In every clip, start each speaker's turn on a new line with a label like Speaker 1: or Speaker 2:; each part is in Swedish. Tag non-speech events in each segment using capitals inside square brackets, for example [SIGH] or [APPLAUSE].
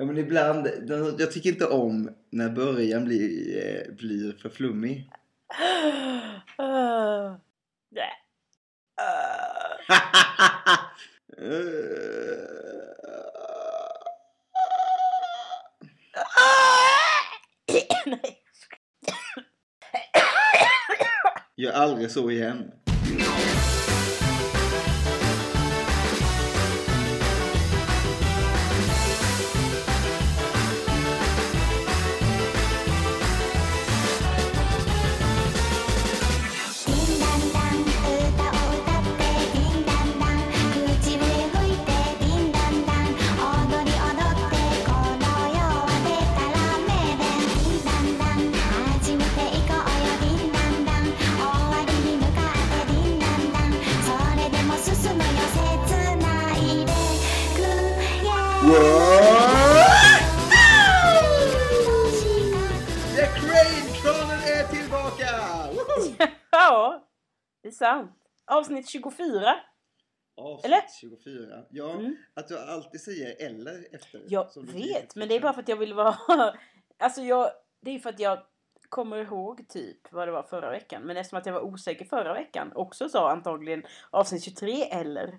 Speaker 1: Ja men ibland, jag tycker inte om när början blir, eh, blir för flummig.
Speaker 2: Uh, nej. Uh, nej.
Speaker 1: Gör aldrig så igen.「
Speaker 2: sant. Avsnitt 24.
Speaker 1: Avsnitt
Speaker 2: Eller?
Speaker 1: 24. Ja,
Speaker 2: Mm.
Speaker 1: att du alltid säger eller efter.
Speaker 2: Jag vet, men det är bara för att jag vill vara... [LAUGHS] Alltså jag... Det är för att jag kommer ihåg typ vad det var förra veckan. Men eftersom att jag var osäker förra veckan också sa antagligen avsnitt 23 eller.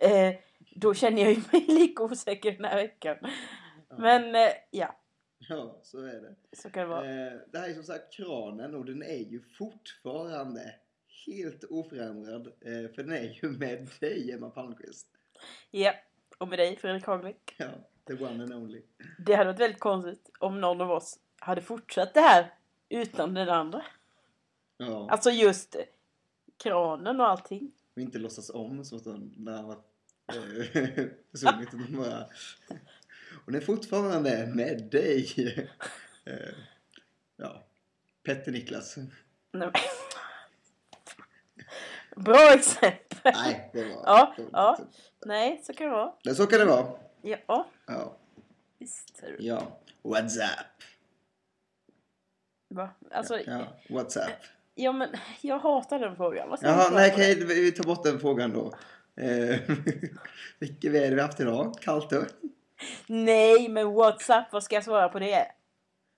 Speaker 2: Eh, då känner jag ju mig [LAUGHS] lika osäker den här veckan.
Speaker 1: Ja.
Speaker 2: Men eh, ja,
Speaker 1: Ja, så är det.
Speaker 2: så kan det vara.
Speaker 1: Eh, det här är som sagt kranen och den är ju fortfarande helt oförändrad. Eh, för den är ju med dig, Emma Palmqvist.
Speaker 2: Ja, och med dig Fredrik Hagvik.
Speaker 1: Ja, the one and only.
Speaker 2: Det hade varit väldigt konstigt om någon av oss hade fortsatt det här utan den andra.
Speaker 1: Ja,
Speaker 2: Alltså just kranen och allting.
Speaker 1: och inte låtsas om som att hon, när han var [LAUGHS] försvunnit. utan bara, Hon är fortfarande med dig. [LAUGHS] Eh, ja, Petter Niklas.
Speaker 2: Nej, Bra exempel!
Speaker 1: Nej, det var...
Speaker 2: Ja,
Speaker 1: det var
Speaker 2: ja. Nej, så kan det vara.
Speaker 1: Men Så kan det vara.
Speaker 2: Ja,
Speaker 1: Ja.
Speaker 2: visst.
Speaker 1: ja. What's up?
Speaker 2: Va? Alltså, ja.
Speaker 1: Ja, what's up?
Speaker 2: men [LAUGHS] jag hatar den frågan. Vad
Speaker 1: Jaha, nej okej, vi tar bort den frågan då. Eh, [LAUGHS] vilket väder vi haft idag? Kallt då?
Speaker 2: Nej, men WhatsApp, vad ska jag svara på det?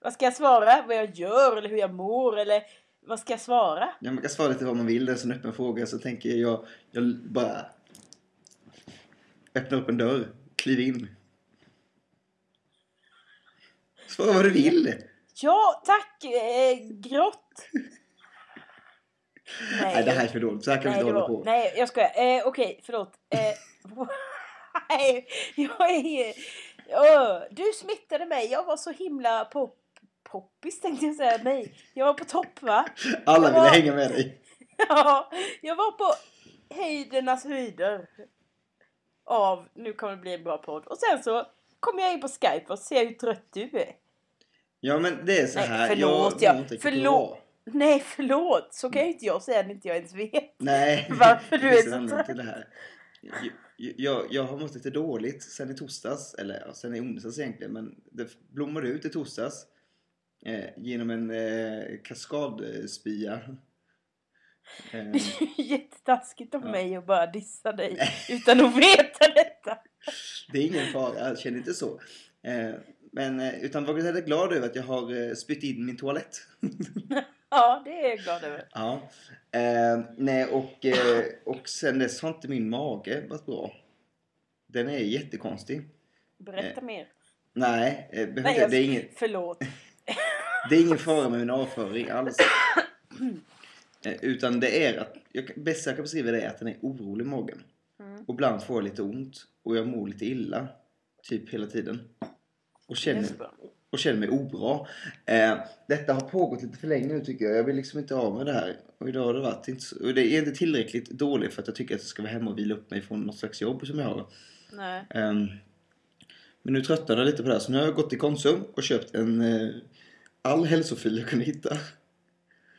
Speaker 2: Vad ska jag svara? Vad jag gör eller hur jag mår eller vad ska jag svara?
Speaker 1: Ja, man kan svara lite vad man vill, det är en sån öppen fråga. Så tänker jag, jag bara öppna upp en dörr, kliv in. Svara vad du vill.
Speaker 2: Ja, tack! Eh, grått!
Speaker 1: Nej, det här är för dåligt. Så här kan vi
Speaker 2: nej,
Speaker 1: inte
Speaker 2: det
Speaker 1: hålla på.
Speaker 2: nej, jag skojar. Eh, Okej, förlåt. Eh, [LAUGHS] nej, jag är... Öh, du smittade mig. Jag var så himla pop, poppis tänkte jag säga. Nej, jag var på topp va?
Speaker 1: Alla
Speaker 2: jag
Speaker 1: ville
Speaker 2: var-
Speaker 1: hänga med dig. [LAUGHS]
Speaker 2: Ja, jag var på höjdernas höjder. Av, nu kommer det bli en bra podd. Och sen så kom jag in på Skype och ser hur trött du är.
Speaker 1: Ja, men det är så
Speaker 2: Nej,
Speaker 1: här.
Speaker 2: förlåt,
Speaker 1: jag
Speaker 2: ja.
Speaker 1: mår inte riktigt
Speaker 2: Förlåt. Nej, förlåt. Så kan ju inte jag säga när inte jag ens vet.
Speaker 1: Nej. [LAUGHS]
Speaker 2: Varför du är så trött.
Speaker 1: till det här. Jag, jag, jag har mått lite dåligt sen i torsdags, eller ja, sen i onsdags egentligen, men det blommade ut i torsdags eh, genom en eh, kaskadspya. Eh,
Speaker 2: är ju [LAUGHS] jättetaskigt av
Speaker 1: Ja.
Speaker 2: mig att bara dissa dig [LAUGHS] utan att veta detta.
Speaker 1: det är ingen fara, jag känner inte så. Eh, men, eh, utan var väldigt glad över att jag har eh, spytt in min toalett. [LAUGHS]
Speaker 2: Ja, det är jag glad över.
Speaker 1: ja. Eh, nej, och, eh, och sen dess har inte min mage varit bra. Den är jättekonstig.
Speaker 2: Berätta mer.
Speaker 1: Nej, eh,
Speaker 2: Nej, jag,
Speaker 1: det är ingen...
Speaker 2: förlåt.
Speaker 1: Det är ingen fara med min avföring alls. Eh, Utan det är att, jag, kan- bäst jag kan beskriva det är att den är orolig i magen.
Speaker 2: Mm.
Speaker 1: Och ibland får jag lite ont. Och jag mår lite illa. Typ hela tiden. Och känner,
Speaker 2: Jättebra.
Speaker 1: och känner mig obra. Eh, detta har pågått lite för länge nu tycker jag. Jag vill liksom inte av med det här. Och idag har det varit inte så, Och det är inte tillräckligt dåligt för att jag tycker att jag ska vara hemma och vila upp mig från något slags jobb som jag har.
Speaker 2: Nej.
Speaker 1: Ehm, men nu tröttnade jag lite på det här. Så nu har jag gått till Konsum och köpt en eh, all hälsofil jag kunde hitta.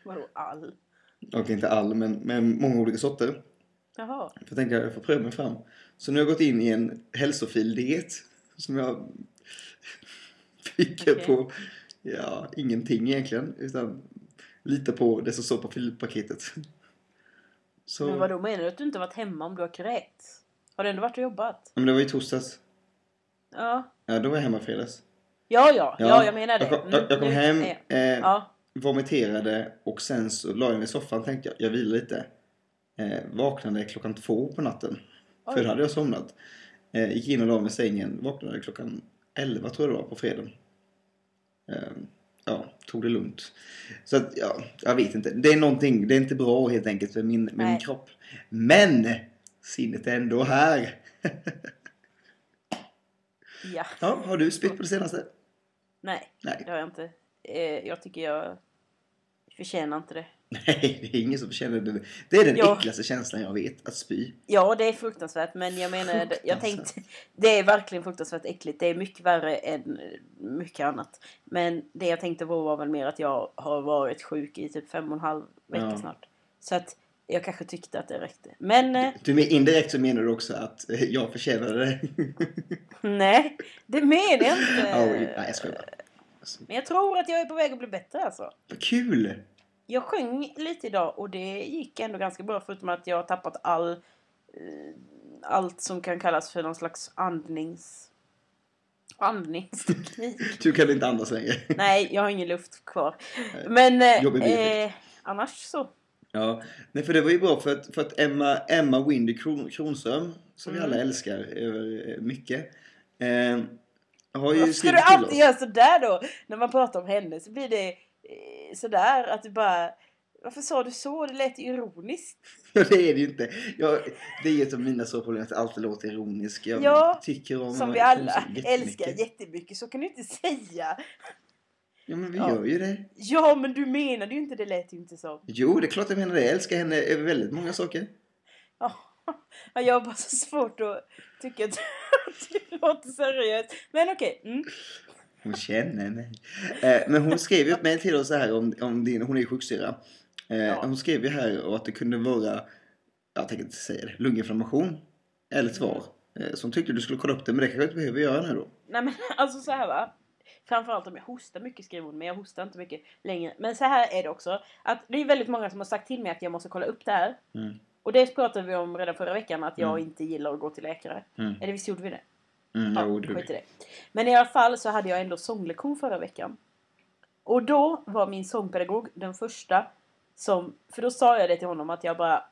Speaker 2: Vadå all?
Speaker 1: Och inte all, men med många olika sorter.
Speaker 2: Jaha.
Speaker 1: För jag tänker att jag får pröva mig fram. Så nu har jag gått in i en hälsofil-diet. Som jag bygger
Speaker 2: Okej.
Speaker 1: på, ja, ingenting egentligen. Utan lita på det som står på filpaketet. Så,
Speaker 2: Men vadå, menar du att du inte varit hemma om du har kräkts? Har du ändå varit och jobbat?
Speaker 1: men det var i torsdags.
Speaker 2: Ja.
Speaker 1: Ja, då var jag hemma i fredags.
Speaker 2: Ja, ja, ja, jag menar det.
Speaker 1: Jag kom, jag, jag kom
Speaker 2: Mm,
Speaker 1: hem,
Speaker 2: nu är-
Speaker 1: eh,
Speaker 2: Ja,
Speaker 1: vomiterade och sen så la jag mig i soffan tänkte jag, jag vilar lite. Eh, vaknade klockan två på natten. För
Speaker 2: Oj.
Speaker 1: då hade jag somnat. Eh, gick in och la mig i sängen, vaknade klockan 11 tror jag det var på fredagen. Eh, ja, tog det lugnt. Så att, ja, jag vet inte. Det är någonting, det är inte bra helt enkelt med min, med min kropp. Men! Sinnet är ändå här. [LAUGHS]
Speaker 2: ja.
Speaker 1: Ja, har du spytt på det senaste?
Speaker 2: Nej,
Speaker 1: Nej.
Speaker 2: det har jag inte. Eh, jag tycker jag förtjänar inte det. [LAUGHS]
Speaker 1: Nej, det är ingen som känner det. Det är den
Speaker 2: Ja.
Speaker 1: äckligaste känslan jag vet, att spy.
Speaker 2: Ja, det är fruktansvärt, men jag menar, jag tänkte, det är verkligen fruktansvärt äckligt. Det är mycket värre än mycket annat. Men det jag tänkte på var väl mer att jag har varit sjuk i typ fem och en halv vecka
Speaker 1: Ja.
Speaker 2: snart. Så att jag kanske tyckte att det räckte. Men eh,
Speaker 1: Du, indirekt så menar du också att eh, jag förtjänade det. [LAUGHS]
Speaker 2: nej, det menar jag inte.
Speaker 1: Ja, nej, jag skojar
Speaker 2: Men jag tror att jag är på väg att bli bättre alltså.
Speaker 1: vad kul!
Speaker 2: Jag sjöng lite idag och det gick ändå ganska bra förutom att jag har tappat all, eh, allt som kan kallas för någon slags andnings... Andningsteknik.
Speaker 1: Du kan inte andas längre.
Speaker 2: Nej, jag har ingen luft kvar. Men eh, annars så.
Speaker 1: Ja, nej för det var ju bra för att, för att Emma, Emma Windy Kron, Kronström, som
Speaker 2: Mm.
Speaker 1: vi alla älskar över eh, mycket, eh, har ju
Speaker 2: Varför ska du alltid göra sådär då? När man pratar om henne så blir det eh, sådär att du bara... Varför sa du så? Det lät ironiskt.
Speaker 1: Ja, [LAUGHS] det är det ju inte. Jag, det är ett av mina stora problem att alltid låter ironisk. Jag
Speaker 2: Ja,
Speaker 1: tycker om
Speaker 2: Som vi alla älskar jättemycket. Så kan du inte säga.
Speaker 1: Ja, men vi
Speaker 2: Ja.
Speaker 1: gör ju det.
Speaker 2: Ja, men du menade ju inte det. lät ju inte så.
Speaker 1: Jo, det är klart jag menar det. Jag älskar henne över väldigt många saker.
Speaker 2: Ja, [LAUGHS] Ja, jag har bara så svårt att tycka att [LAUGHS] det låter seriöst. Men okej. Mm.
Speaker 1: Hon känner mig. Eh, men hon skrev ju ett mejl till oss så här om, om din, hon är ju sjuksyra. Eh,
Speaker 2: Ja.
Speaker 1: Hon skrev ju här att det kunde vara, jag tänker inte säga det, lunginflammation. Eller tvar. Eh, så hon tyckte du skulle kolla upp det, men det kanske jag inte behöver göra nu då.
Speaker 2: Nej men alltså så här va. Framförallt om jag hostar mycket skriver hon, men jag hostar inte mycket längre. Men så här är det också. Att det är väldigt många som har sagt till mig att jag måste kolla upp det här.
Speaker 1: Mm.
Speaker 2: Och det pratade vi om redan förra veckan, att jag
Speaker 1: Mm.
Speaker 2: inte gillar att gå till läkare.
Speaker 1: Mm.
Speaker 2: Eller visst gjorde vi det?
Speaker 1: Mm,
Speaker 2: Ja,
Speaker 1: jo, du.
Speaker 2: skit i det. Men i alla fall så hade jag ändå sånglektion förra veckan. Och då var min sångpedagog den första som... För då sa jag det till honom att jag bara...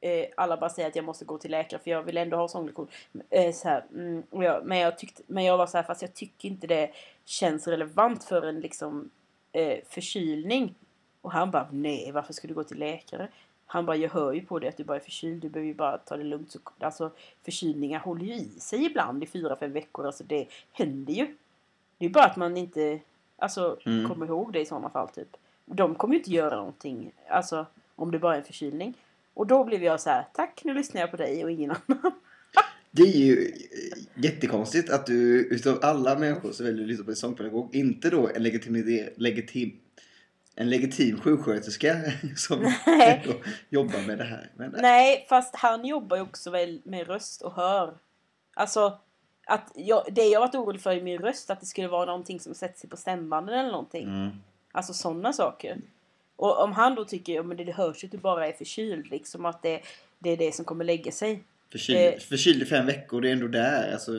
Speaker 2: Eh, alla bara säger att jag måste gå till läkare för jag vill ändå ha sånglektion. Eh, så här, mm, jag, men, jag tyckte, men jag var så här, fast jag tycker inte det känns relevant för en liksom eh, förkylning. Och han bara, nej varför ska du gå till läkare? Han bara, jag hör ju på dig att du bara är förkyld. Du behöver ju bara ta det lugnt. Så, alltså förkylningar håller ju i sig ibland i fyra, fem veckor. Alltså det händer ju. Det är bara att man inte alltså,
Speaker 1: Mm.
Speaker 2: kommer ihåg det i sådana fall typ. De kommer ju inte göra någonting. Alltså om det bara är en förkylning. Och då blev jag så här, tack nu lyssnar jag på dig och ingen annan. [LAUGHS]
Speaker 1: Det är ju eh, jättekonstigt att du utav alla människor så väljer du lyssna på en sångpedagog. Inte då en legitim, legitim, en legitim sjuksköterska [LAUGHS] som jobbar med det här. Men,
Speaker 2: Nej, fast han jobbar ju också väl med röst och hör. Alltså, att jag, det jag varit orolig för i min röst, att det skulle vara någonting som sätter sig på stämbanden eller någonting.
Speaker 1: Mm.
Speaker 2: Alltså sådana saker. Och om han då tycker, ja men det, hörs ju att du bara är förkyld liksom, att det, det är det som kommer lägga sig.
Speaker 1: Förkyld,
Speaker 2: Eh.
Speaker 1: förkyld i fem veckor, det är ändå där. Alltså,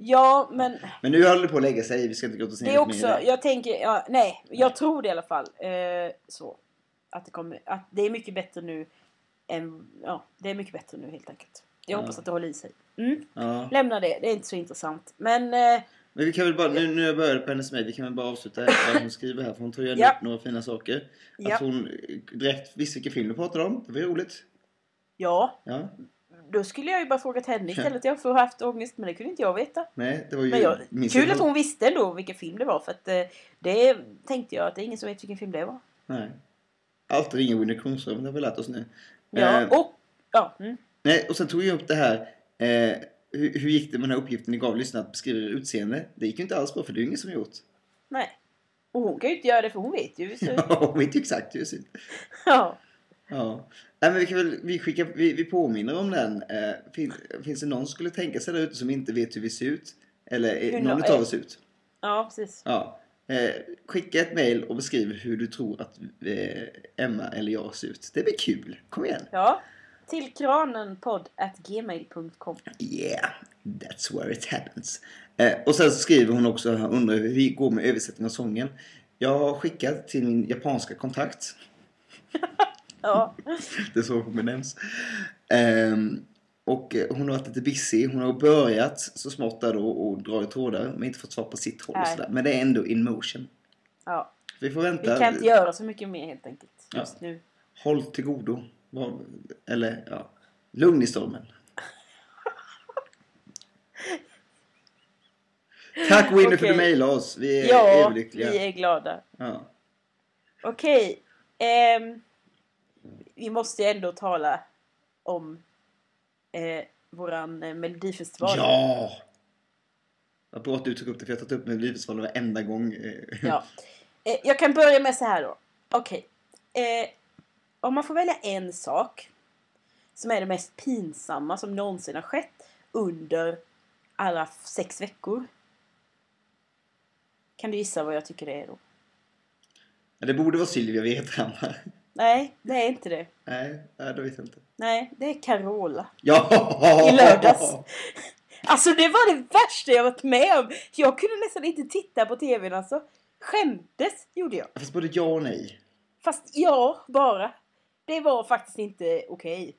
Speaker 2: Ja, men
Speaker 1: men nu håller det på att lägga sig. Vi ska inte gå oss
Speaker 2: det är också,
Speaker 1: det.
Speaker 2: jag tänker, ja, nej, jag tror det i alla fall. Eh, så. Att det kommer, att det är mycket bättre nu än, ja, det är mycket bättre nu helt enkelt. Jag
Speaker 1: Ja.
Speaker 2: hoppas att det håller i sig. Mm.
Speaker 1: Ja.
Speaker 2: Lämna det, det är inte så intressant. Men eh,
Speaker 1: Men vi kan väl bara, nu när jag började på hennes mejl, vi kan väl bara avsluta vad hon [LAUGHS] skriver här. För hon tar ju
Speaker 2: Ja.
Speaker 1: upp några fina saker.
Speaker 2: Ja.
Speaker 1: Att hon direkt visste vilken film du pratade om. Det var ju roligt.
Speaker 2: ja,
Speaker 1: Ja.
Speaker 2: då skulle jag ju bara frågat henne istället. Jag får haft ångest, men det kunde inte jag veta.
Speaker 1: Nej, det var ju...
Speaker 2: Men jag, kul att hon visste ändå vilken film det var. För att eh, det tänkte jag att det är ingen som vet vilken film det var.
Speaker 1: Nej. Alltid ringa Winnie Kronström, det har vi lärt oss nu.
Speaker 2: Ja,
Speaker 1: Eh,
Speaker 2: och... Ja, mm.
Speaker 1: Nej, och sen tog jag upp det här. Eh, hur, hur gick det med den här uppgiften ni gav lyssnarna att beskriva utseende? Det gick ju inte alls bra för det är ju ingen som gjort.
Speaker 2: Nej. Och hon kan ju inte göra det för hon vet ju. [LAUGHS]
Speaker 1: Ja, hon vet ju exakt hur det ser ut.
Speaker 2: ja.
Speaker 1: Ja. Nej, men vi, kan väl, vi, skickar, vi, vi påminner om den. Eh, fin, finns det någon som skulle tänka sig där ute som inte vet hur vi ser ut? Eller eh,
Speaker 2: Hur
Speaker 1: någon
Speaker 2: nå-
Speaker 1: utav oss ut?
Speaker 2: ja, precis.
Speaker 1: Ja. Eh, skicka ett mail och beskriv hur du tror att eh, Emma eller jag ser ut. Det blir kul. Kom igen.
Speaker 2: Ja. Till kranenpodd at gmail.com.
Speaker 1: Yeah, that's where it happens. Eh, och sen så skriver hon också, han undrar hur det går med översättning av sången. Jag har skickat till min japanska kontakt. [LAUGHS]
Speaker 2: Ja. [LAUGHS]
Speaker 1: Det är så hon benämns. Ehm, och eh, hon har varit lite busy. Hon har börjat så smått där då och dra i trådar men inte fått svar på sitt håll. Och sådär. Men det är ändå in motion.
Speaker 2: ja.
Speaker 1: Vi får
Speaker 2: Vi
Speaker 1: vänta.
Speaker 2: kan inte göra så mycket mer helt enkelt
Speaker 1: Ja.
Speaker 2: just nu.
Speaker 1: Håll till godo. Eller ja, lugn i stormen. Tack Winnie för att du mejlade oss. Vi är
Speaker 2: Ja,
Speaker 1: överlyckliga.
Speaker 2: vi är glada.
Speaker 1: Ja.
Speaker 2: Okej. ehm, vi måste ju ändå tala om eh, våran eh, melodifestival.
Speaker 1: ja! Vad bra att du tog upp det för jag har tagit upp Melodifestivalen varenda gång. eh.
Speaker 2: Ja. Eh, jag kan börja med så här då. Okej. Eh, om man får välja en sak som är det mest pinsamma som någonsin har skett under alla sex veckor. Kan du gissa vad jag tycker det är då?
Speaker 1: Ja, Det borde vara Sylvia Vrethammar.
Speaker 2: Nej, det är inte det.
Speaker 1: Nej, nej, det vet jag inte.
Speaker 2: Nej, det är Carola.
Speaker 1: Ja!
Speaker 2: I lördags. Alltså det var det värsta jag varit med om. Jag kunde nästan inte titta på tvn alltså. Skämdes gjorde jag.
Speaker 1: Fast både ja och nej.
Speaker 2: Fast ja, bara. Det var faktiskt inte okej.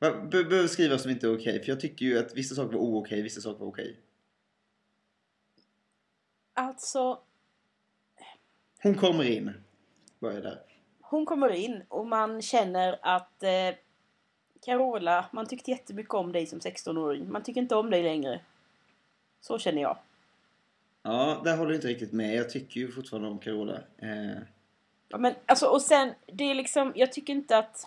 Speaker 1: Be- behöver skriva som inte okej? För jag tycker ju att vissa saker var okej, vissa saker var okej.
Speaker 2: Alltså,
Speaker 1: Hon kommer in. Börjar där.
Speaker 2: hon kommer in och man känner att eh, Carola, man tyckte jättemycket om dig som 16-åring. Man tycker inte om dig längre. Så känner jag.
Speaker 1: Ja, där håller jag inte riktigt med. Jag tycker ju fortfarande om Carola. Eh,
Speaker 2: men alltså och sen, det är liksom, jag tycker inte att...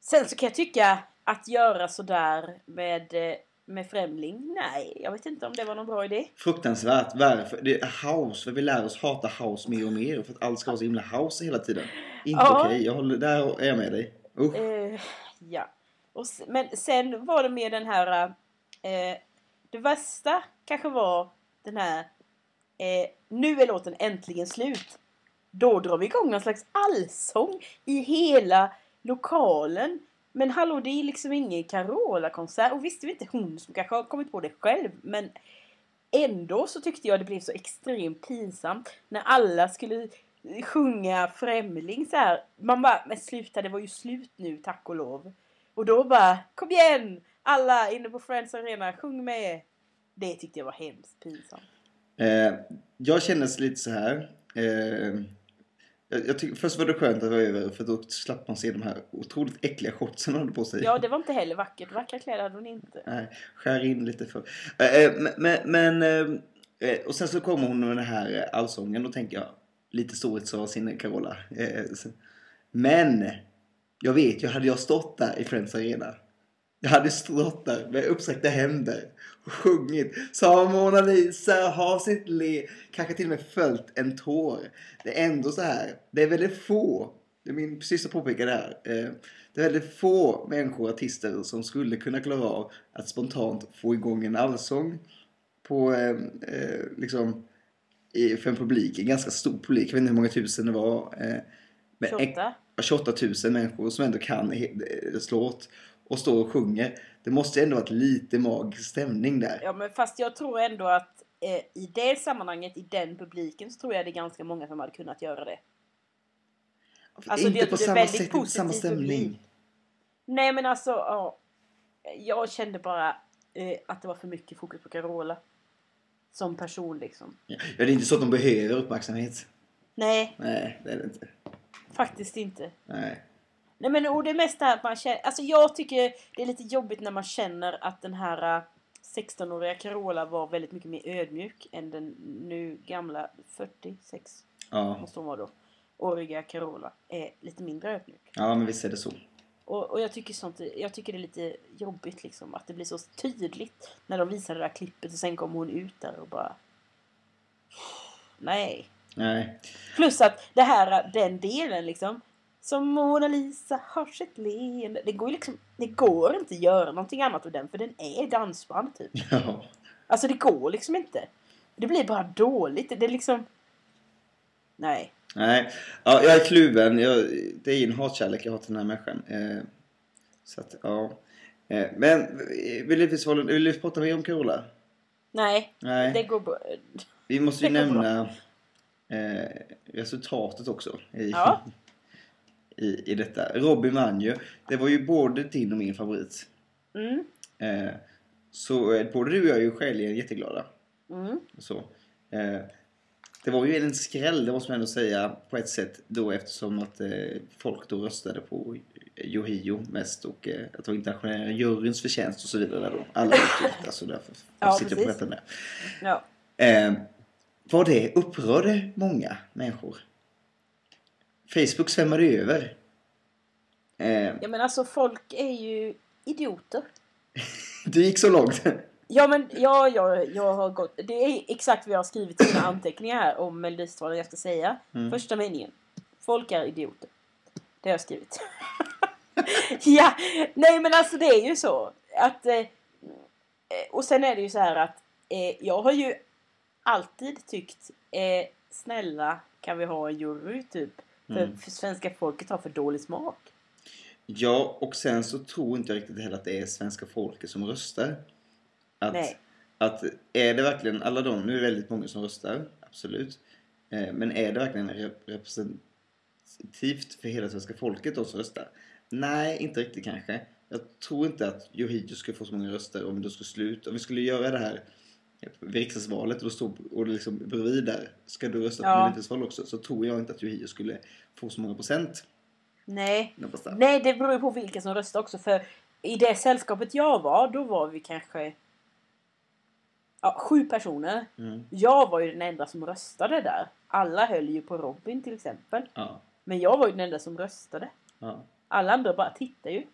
Speaker 2: Sen så kan jag tycka att göra sådär med, eh, med Främling, nej, jag vet inte om det var någon bra idé.
Speaker 1: fruktansvärt. Varför? Det är house. För vi lär oss hata house mer och mer. För att allt ska vara så himla house hela tiden. Inte
Speaker 2: Ja.
Speaker 1: okej. Jag håller, där är jag med dig. Usch.
Speaker 2: Eh, ja. Och, men sen var det mer den här... Eh, det värsta kanske var den här... Eh, nu är låten äntligen slut. Då drar vi igång någon slags allsång i hela lokalen. Men hallå, det är liksom ingen Carola-konsert. Och visst, det är inte hon som kanske har kommit på det själv. Men ändå så tyckte jag det blev så extremt pinsamt när alla skulle sjunga Främling så här. Man bara, men sluta det var ju slut nu tack och lov. Och då bara, kom igen! Alla inne på Friends Arena, sjung med! Det tyckte jag var hemskt pinsamt.
Speaker 1: Eh, jag känner lite så här. Eh, jag, jag tycker, först var det skönt att vara över för då slapp man se de här otroligt äckliga shortsen hon hade på sig.
Speaker 2: Ja, det var inte heller vackert. Vackra kläder hade hon inte.
Speaker 1: Nej, skär in lite för... Eh, eh, men, men, eh, eh, och sen så kommer hon med den här allsången. Då tänker jag, lite storhetsvansinne Carola. Men, jag vet ju, hade jag stått där i Friends Arena. Jag hade stått där med uppsträckta händer och sjungit. Så Mona Lisa har sitt le, kanske till och med följt en tår. Det är ändå så här, det är väldigt få, det är min syster påpekade här. Eh, det är väldigt få människor, artister, som skulle kunna klara av att spontant få igång en allsång på, eh, eh, liksom, i, för en publik, en ganska stor publik, jag vet inte hur många tusen det var. Eh, men
Speaker 2: 28.
Speaker 1: 28 000 människor som ändå kan slå åt och står och sjunger. Det måste ändå varit lite magisk stämning där.
Speaker 2: Ja, men fast jag tror ändå att eh, i det sammanhanget, i den publiken, så tror jag det är ganska många som hade kunnat göra det. Alltså,
Speaker 1: inte
Speaker 2: det-
Speaker 1: på
Speaker 2: det
Speaker 1: samma sätt, inte samma stämning.
Speaker 2: publik. Nej, men alltså, ja. Jag kände bara eh, att det var för mycket fokus på Carola. Som person liksom.
Speaker 1: Ja, det är inte så att de behöver uppmärksamhet.
Speaker 2: Nej,
Speaker 1: Nej, det är det inte.
Speaker 2: faktiskt inte.
Speaker 1: Nej.
Speaker 2: Nej men och det mesta man känner, alltså jag tycker det är lite jobbigt när man känner att den här äh, 16-åriga Carola var väldigt mycket mer ödmjuk än den nu gamla 46
Speaker 1: Ja.
Speaker 2: måste hon vara då. Åriga Carola är lite mindre ödmjuk.
Speaker 1: ja, men visst är det så.
Speaker 2: Och, och jag tycker sånt, jag tycker det är lite jobbigt liksom att det blir så tydligt när de visar det där klippet och sen kommer hon ut där och bara Nej.
Speaker 1: Nej.
Speaker 2: Plus att det här, den delen liksom. Som Mona Lisa har sitt leende. Det går ju liksom, det går inte att göra någonting annat av den för den är dansband typ.
Speaker 1: Ja.
Speaker 2: Alltså det går liksom inte. Det blir bara dåligt. Det är liksom... Nej.
Speaker 1: Nej. Ja, jag är kluven. Jag, det är en hatkärlek jag har till den här människan. Eh, så att, ja. Eh, men eh, vill du, prata mer om Carola?
Speaker 2: Nej,
Speaker 1: Nej.
Speaker 2: det går bra.
Speaker 1: Vi måste ju nämna eh, resultatet också
Speaker 2: Ja.
Speaker 1: I, i detta. Robin vann ju. Det var ju både din och min favorit.
Speaker 2: Mm,
Speaker 1: Eh, så eh, både du och jag är ju skäligen jätteglada.
Speaker 2: mm.
Speaker 1: Så. Eh, det var ju en skräll, det måste man ändå säga, på ett sätt då eftersom att eh, folk då röstade på Yohio mest och eh, att det var internationella juryns förtjänst och så vidare. Då. Alla tyckte, alltså därför
Speaker 2: Ja,
Speaker 1: sitter på
Speaker 2: precis.
Speaker 1: detta med.
Speaker 2: Ja.
Speaker 1: Var det upprörde många människor. Facebook svämmade över. Eh,
Speaker 2: ja, men alltså folk är ju idioter. [LAUGHS]
Speaker 1: det gick så långt.
Speaker 2: Ja men ja, ja, jag har gått. Det är exakt vad jag har skrivit i mina [CLEARS THROAT] anteckningar här om Melodifestivalen jag ska säga.
Speaker 1: Mm.
Speaker 2: Första meningen. Folk är idioter. Det har jag skrivit. [LAUGHS] ja, nej men alltså det är ju så. Att, eh, och sen är det ju så här att eh, jag har ju alltid tyckt eh, snälla kan vi ha en jury typ. För,
Speaker 1: Mm.
Speaker 2: för svenska folket har för dålig smak.
Speaker 1: Ja, och sen så tror inte jag riktigt heller att det är svenska folket som röstar. Att,
Speaker 2: Nej.
Speaker 1: att är det verkligen alla de, nu är det väldigt många som röstar, absolut. Eh, men är det verkligen rep- representativt för hela svenska folket de som röstar? Nej, inte riktigt kanske. Jag tror inte att Yohio skulle få så många röster om då skulle sluta. Om vi skulle göra det här vid riksdagsvalet och, stå, och liksom bredvid där, ska du rösta på
Speaker 2: Ja.
Speaker 1: Melodifestivalen också? Så tror jag inte att Yohio skulle få så många procent.
Speaker 2: Nej. Nej, det beror ju på vilka som röstar också. För i det sällskapet jag var, då var vi kanske ja, sju personer.
Speaker 1: Mm.
Speaker 2: Jag var ju den enda som röstade där. Alla höll ju på Robin till exempel.
Speaker 1: Ja,
Speaker 2: Men jag var ju den enda som röstade.
Speaker 1: ja.
Speaker 2: Alla andra bara tittar ju.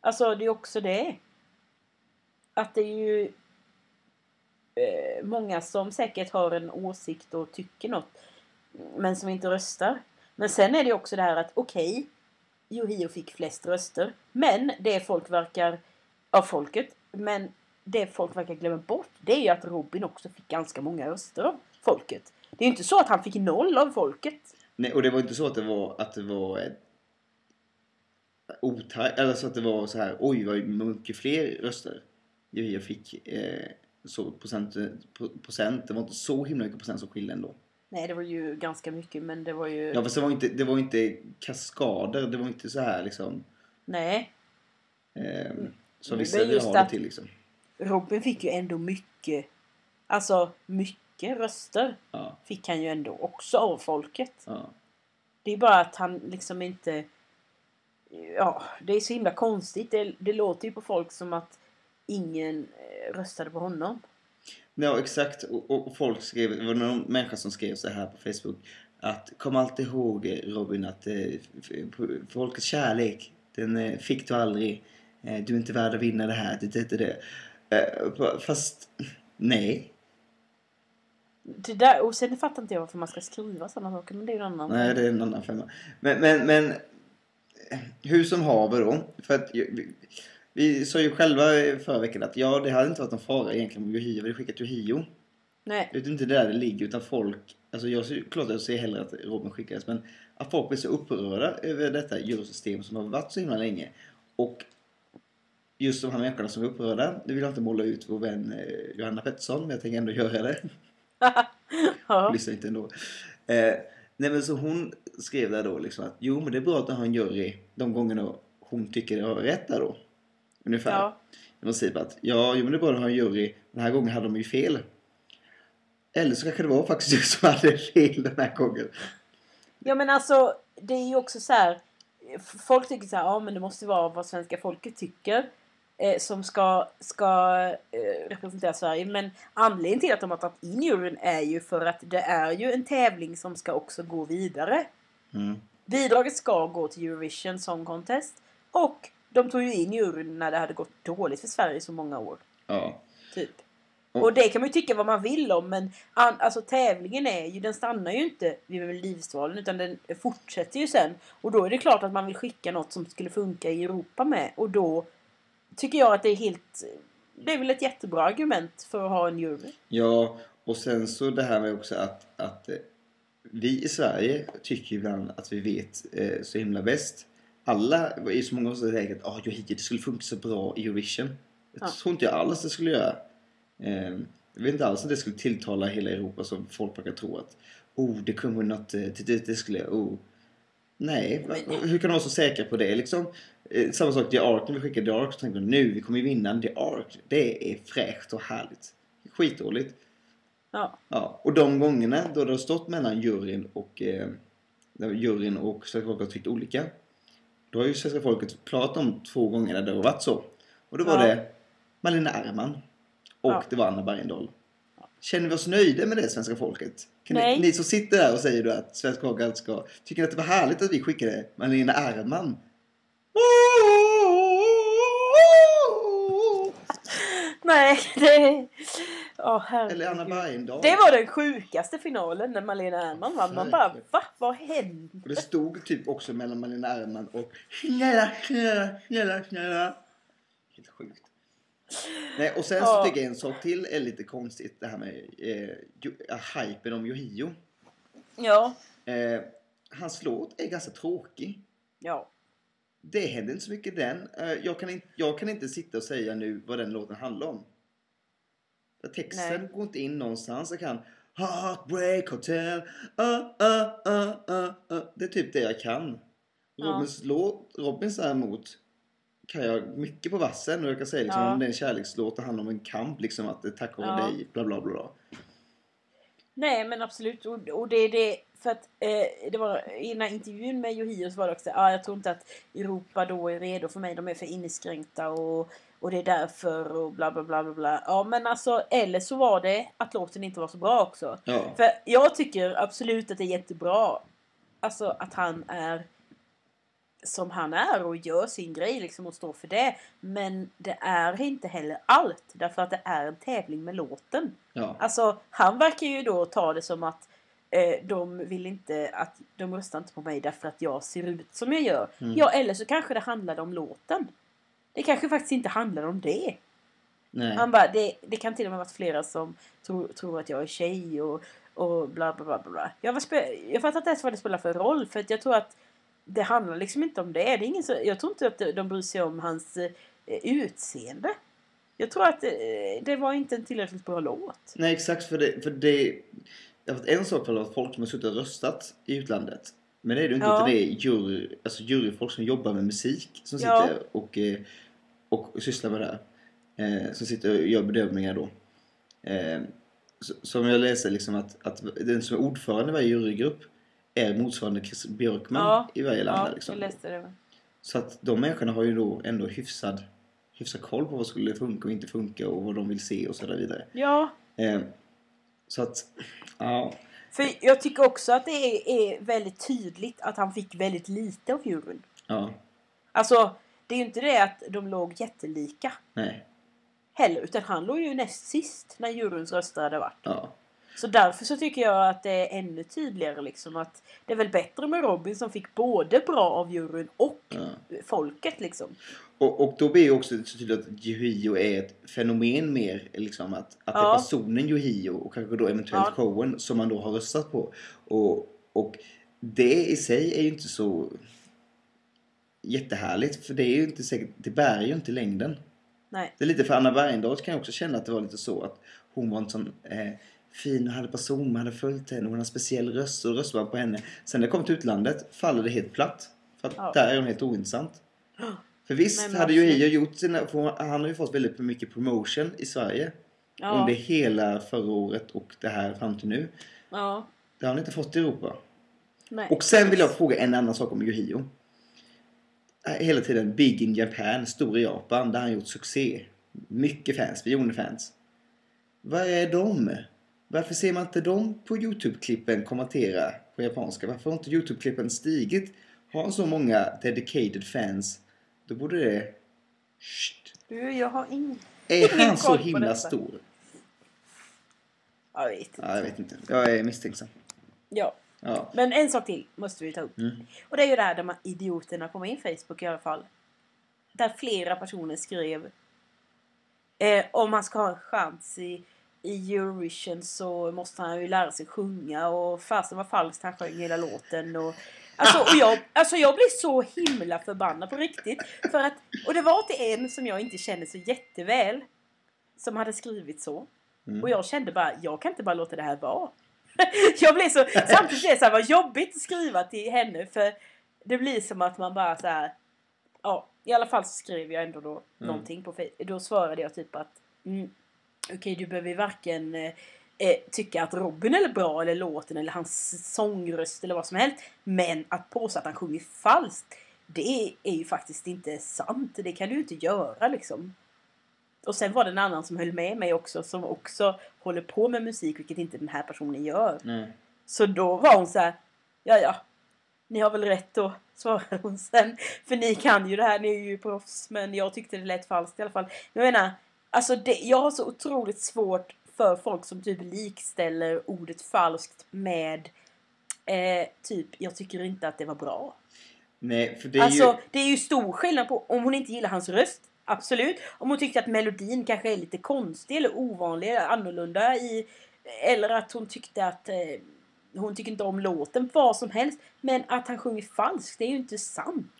Speaker 2: Alltså det är också det. Att det är ju eh, många som säkert har en åsikt och tycker något. Men som inte röstar. Men sen är det ju också det här att okej. Yohio fick flest röster. Men det folk verkar, av folket. Men det folk verkar glömma bort. Det är ju att Robin också fick ganska många röster av folket. Det är ju inte så att han fick noll av folket.
Speaker 1: Nej, och det var inte så att det var att det var ett otajt, eller så att det var så här oj vad mycket fler röster jag fick eh, så procent, pro- procent, det var inte så himla mycket procent som skilde ändå.
Speaker 2: Nej, det var ju ganska mycket men det var ju...
Speaker 1: Ja fast det var inte, det var inte kaskader, det var inte så här liksom
Speaker 2: Nej.
Speaker 1: eh, som vissa vill ha det till liksom.
Speaker 2: Robin fick ju ändå mycket, alltså mycket röster
Speaker 1: Ja,
Speaker 2: fick han ju ändå också av folket.
Speaker 1: ja.
Speaker 2: Det är bara att han liksom inte... Ja, det är så himla konstigt. Det, det låter ju på folk som att ingen eh, röstade på honom.
Speaker 1: Ja exakt och, och folk skrev, det var någon människa som skrev så här på Facebook att kom alltid ihåg eh, Robin att eh, folkets kärlek den eh, fick du aldrig. Eh, du är inte värd att vinna det här. Det, det, det, det. Eh, fast nej.
Speaker 2: Det där, och sen fattar inte jag varför man ska skriva sådana saker. Men det är ju en annan...
Speaker 1: Nej det är en annan femma. Men, men, men eh, hur som haver då. För att vi, sa ju själva förra veckan att ja det hade inte varit någon fara egentligen om Yohio hade skickat Yohio.
Speaker 2: Nej.
Speaker 1: Det är inte där det ligger utan folk, alltså jag ser, klart jag ser hellre att Robin skickades men att folk blir så upprörda över detta jurysystem som har varit så himla länge och just de här människorna som är upprörda, nu vill jag inte måla ut vår vän eh, Johanna Pettersson men jag tänker ändå göra det. [LAUGHS]
Speaker 2: ja.
Speaker 1: Lyssna inte ändå. Eh, nej men så hon skrev där då liksom att jo men det är bra att ha en jury de gångerna hon tycker det har rätt där då. Ungefär.
Speaker 2: ja.
Speaker 1: I princip att ja, jo men det att ha en jury. Den här gången hade de ju fel. Eller så kanske det var faktiskt du som hade fel den här gången.
Speaker 2: Ja men alltså det är ju också så här. Folk tycker så här, ja men det måste vara vad svenska folket tycker. Eh, som ska, ska eh, representera Sverige. Men anledningen till att de har tagit in juryn är ju för att det är ju en tävling som ska också gå vidare.
Speaker 1: Mm.
Speaker 2: Bidraget ska gå till Eurovision Song Contest. Och de tog ju in juryn när det hade gått dåligt för Sverige i så många år.
Speaker 1: Ja.
Speaker 2: Typ.
Speaker 1: Och-
Speaker 2: Och det kan man ju tycka vad man vill om men an, alltså tävlingen är ju, den stannar ju inte vid Melodifestivalen utan den fortsätter ju sen. Och då är det klart att man vill skicka något som skulle funka i Europa med. Och då tycker jag att det är helt, det är väl ett jättebra argument för att ha en jury.
Speaker 1: Ja, och sen så det här med också att, att eh, vi i Sverige tycker ibland att vi vet eh, så himla bäst. Alla, är så många som säger att ah, Yohio, det skulle funka så bra i Eurovision. Det
Speaker 2: Ja.
Speaker 1: tror inte jag alls det skulle göra. Eh, jag vet inte alls att det skulle tilltala hela Europa som folk brukar tro att oh, det kommer något, eh, det, det, skulle oh. Nej,
Speaker 2: Men-
Speaker 1: hur kan de vara så säkra på det liksom? Eh, samma sak The Ark, när vi skickade The Ark så tänkte jag nu, vi kommer ju vinna The Ark. Det är fräscht och härligt. Skitdåligt.
Speaker 2: Ja.
Speaker 1: Ja, och de gångerna då det har stått mellan juryn och eh, juryn och svenska folket har tyckt olika. Då har ju svenska folket pratat om två gånger där det har varit så. Och då var
Speaker 2: Ja.
Speaker 1: det Malena Ärman och
Speaker 2: Ja.
Speaker 1: det var Anna Bergendahl. Känner vi oss nöjda med det svenska folket? Kan ni,
Speaker 2: Nej.
Speaker 1: ni som sitter där och säger då att svenska folket ska... Tycker ni att det var härligt att vi skickade Malena Ärman? [LAUGHS]
Speaker 2: Nej, det... Herregud.
Speaker 1: Eller Anna Bergendahl?
Speaker 2: Det var den sjukaste finalen när Malena Ernman vann. Man bara va? Vad hände?
Speaker 1: Och det stod typ också mellan Malena Ärman och snälla, snälla, snälla, snälla. Helt sjukt. Nej, och sen så
Speaker 2: Ja.
Speaker 1: tycker jag en sak till är lite konstigt. Det här med eh, eh, hypen om Yohio.
Speaker 2: Ja.
Speaker 1: Eh, hans låt är ganska tråkig.
Speaker 2: Ja.
Speaker 1: Det händer inte så mycket den. Eh, jag, kan inte, jag kan inte sitta och säga nu vad den låten handlar om. Texten
Speaker 2: Nej.
Speaker 1: går inte in någonstans. Jag kan Heartbreak Hotel. Uh, uh, uh, uh. Det är typ det jag kan.
Speaker 2: Ja.
Speaker 1: Robins låt, Robins däremot kan jag mycket på vassen och jag kan säga liksom
Speaker 2: Ja.
Speaker 1: om det är en kärlekslåt det handlar om en kamp liksom att tack vare
Speaker 2: Ja.
Speaker 1: dig bla bla bla.
Speaker 2: Nej men absolut. Och, och det är det. För att eh, det var i den här intervjun med Yohio så var det också ah, jag tror inte att Europa då är redo för mig. De är för inskränkta och, och det är därför och bla bla bla bla bla. Ja men alltså eller så var det att låten inte var så bra också.
Speaker 1: Ja.
Speaker 2: För jag tycker absolut att det är jättebra. Alltså att han är som han är och gör sin grej liksom och står för det. Men det är inte heller allt. Därför att det är en tävling med låten.
Speaker 1: ja.
Speaker 2: Alltså han verkar ju då ta det som att eh, de vill inte att de röstar inte på mig därför att jag ser ut som jag gör.
Speaker 1: Mm.
Speaker 2: Ja eller så kanske det handlade om låten. Det kanske faktiskt inte handlar om det.
Speaker 1: Nej.
Speaker 2: Han bara, det, det kan till och med varit flera som tror, tror att jag är tjej och, och bla bla bla bla. Jag, var jag fattar inte ens vad det spelar för roll för att jag tror att det handlar liksom inte om det. det är ingen så, jag tror inte att de bryr sig om hans eh, utseende. Jag tror att eh, det var inte en tillräckligt bra låt.
Speaker 1: Nej exakt för det, för det jag vet, en sak för att folk som har suttit och röstat i utlandet. Men det är det inte
Speaker 2: Ja.
Speaker 1: det är jury, alltså juryfolk som jobbar med musik som
Speaker 2: Ja.
Speaker 1: sitter och, eh, och sysslar med det här. Eh, som sitter och gör bedömningar då. Eh, som jag läser liksom att, att den som är ordförande i varje jurygrupp är motsvarande Chris Björkman
Speaker 2: Ja.
Speaker 1: i varje land.
Speaker 2: Ja,
Speaker 1: liksom.
Speaker 2: jag läste det.
Speaker 1: Så att de människorna har ju då ändå hyfsad, hyfsad koll på vad skulle funka och inte funka och vad de vill se och så där vidare.
Speaker 2: Ja,
Speaker 1: Eh, så att, ja.
Speaker 2: För jag tycker också att det är, är väldigt tydligt att han fick väldigt lite av juryn.
Speaker 1: Ja,
Speaker 2: Alltså, det är ju inte det att de låg jättelika.
Speaker 1: nej,
Speaker 2: heller. Utan han låg ju näst sist när juryns röster hade varit.
Speaker 1: ja.
Speaker 2: Så därför så tycker jag att det är ännu tydligare liksom att det är väl bättre med Robin som fick både bra av juryn och
Speaker 1: ja.
Speaker 2: folket liksom.
Speaker 1: Och, och då blir ju också så tydligt att Yohio är ett fenomen mer, liksom att, att det är
Speaker 2: Ja.
Speaker 1: personen Yohio och kanske då eventuellt
Speaker 2: Ja.
Speaker 1: showen som man då har röstat på. Och, och det i sig är ju inte så jättehärligt för det är ju inte säkert, det bär ju inte längden.
Speaker 2: Nej.
Speaker 1: Det är lite för Anna Bergendahl kan jag också känna att det var lite så att hon var en sån eh, fin och hade person, man hade följt henne, hon hade en speciell röst och röstade på henne. Sen när det kom till utlandet faller det helt platt. För att
Speaker 2: Ja.
Speaker 1: där är hon helt ointressant. [GASPS] För visst hade ju. Io gjort sina, han har ju fått väldigt mycket promotion i Sverige.
Speaker 2: Ja.
Speaker 1: Under hela förra året och det här fram till nu.
Speaker 2: ja.
Speaker 1: Det har han inte fått i Europa.
Speaker 2: Nej.
Speaker 1: Och sen vill jag fråga en annan sak om Yohio. Äh, Hela tiden Big in Japan, stor i Japan, där han gjort succé. Mycket fans, miljoner fans. Vad är de? Varför ser man inte dem på Youtube-klippen kommentera på japanska? Varför har inte Youtube-klippen stigit? Har så många dedicated fans, då borde det... Shht.
Speaker 2: Du, jag har ingen...
Speaker 1: Är han så himla stor?
Speaker 2: Jag vet inte.
Speaker 1: Ja, jag vet inte. Jag är misstänksam.
Speaker 2: Ja.
Speaker 1: Ja.
Speaker 2: Men en sak till måste vi ta upp.
Speaker 1: Mm.
Speaker 2: Och det är ju det här de här idioterna på min Facebook i alla fall. Där flera personer skrev eh, om han ska ha en chans i, i Eurovision så måste han ju lära sig sjunga och fasen var falskt han sjöng hela låten och Alltså, och jag, alltså jag blir så himla förbannad på riktigt. För att, och det var till en som jag inte känner så jätteväl. Som hade skrivit så.
Speaker 1: Mm.
Speaker 2: Och jag kände bara, jag kan inte bara låta det här vara. [LAUGHS] jag blev så, samtidigt blev det så här, vad jobbigt att skriva till henne. För det blir som att man bara så här. Ja, i alla fall så skrev jag ändå då någonting på Facebook. Då svarade jag typ att mm, okej du behöver varken eh, tycka att Robin är bra eller låten eller hans sångröst eller vad som helst. Men att påstå att han sjunger falskt. Det är ju faktiskt inte sant. Det kan du inte göra liksom. Och sen var det en annan som höll med mig också som också håller på med musik vilket inte den här personen gör.
Speaker 1: Nej.
Speaker 2: Så då var hon så här, ja ja, ni har väl rätt då, svarade hon sen. För ni kan ju det här, ni är ju proffs. Men jag tyckte det lät falskt i alla fall. Jag menar, alltså det, jag har så otroligt svårt för folk som typ likställer ordet falskt med eh, typ, jag tycker inte att det var bra.
Speaker 1: Nej, för det är
Speaker 2: alltså,
Speaker 1: ju...
Speaker 2: det är ju stor skillnad på om hon inte gillar hans röst. Absolut. Om hon tyckte att melodin kanske är lite konstig eller ovanlig eller annorlunda i... Eller att hon tyckte att... Eh, hon tycker inte om låten, vad som helst. Men att han sjunger falskt, det är ju inte sant.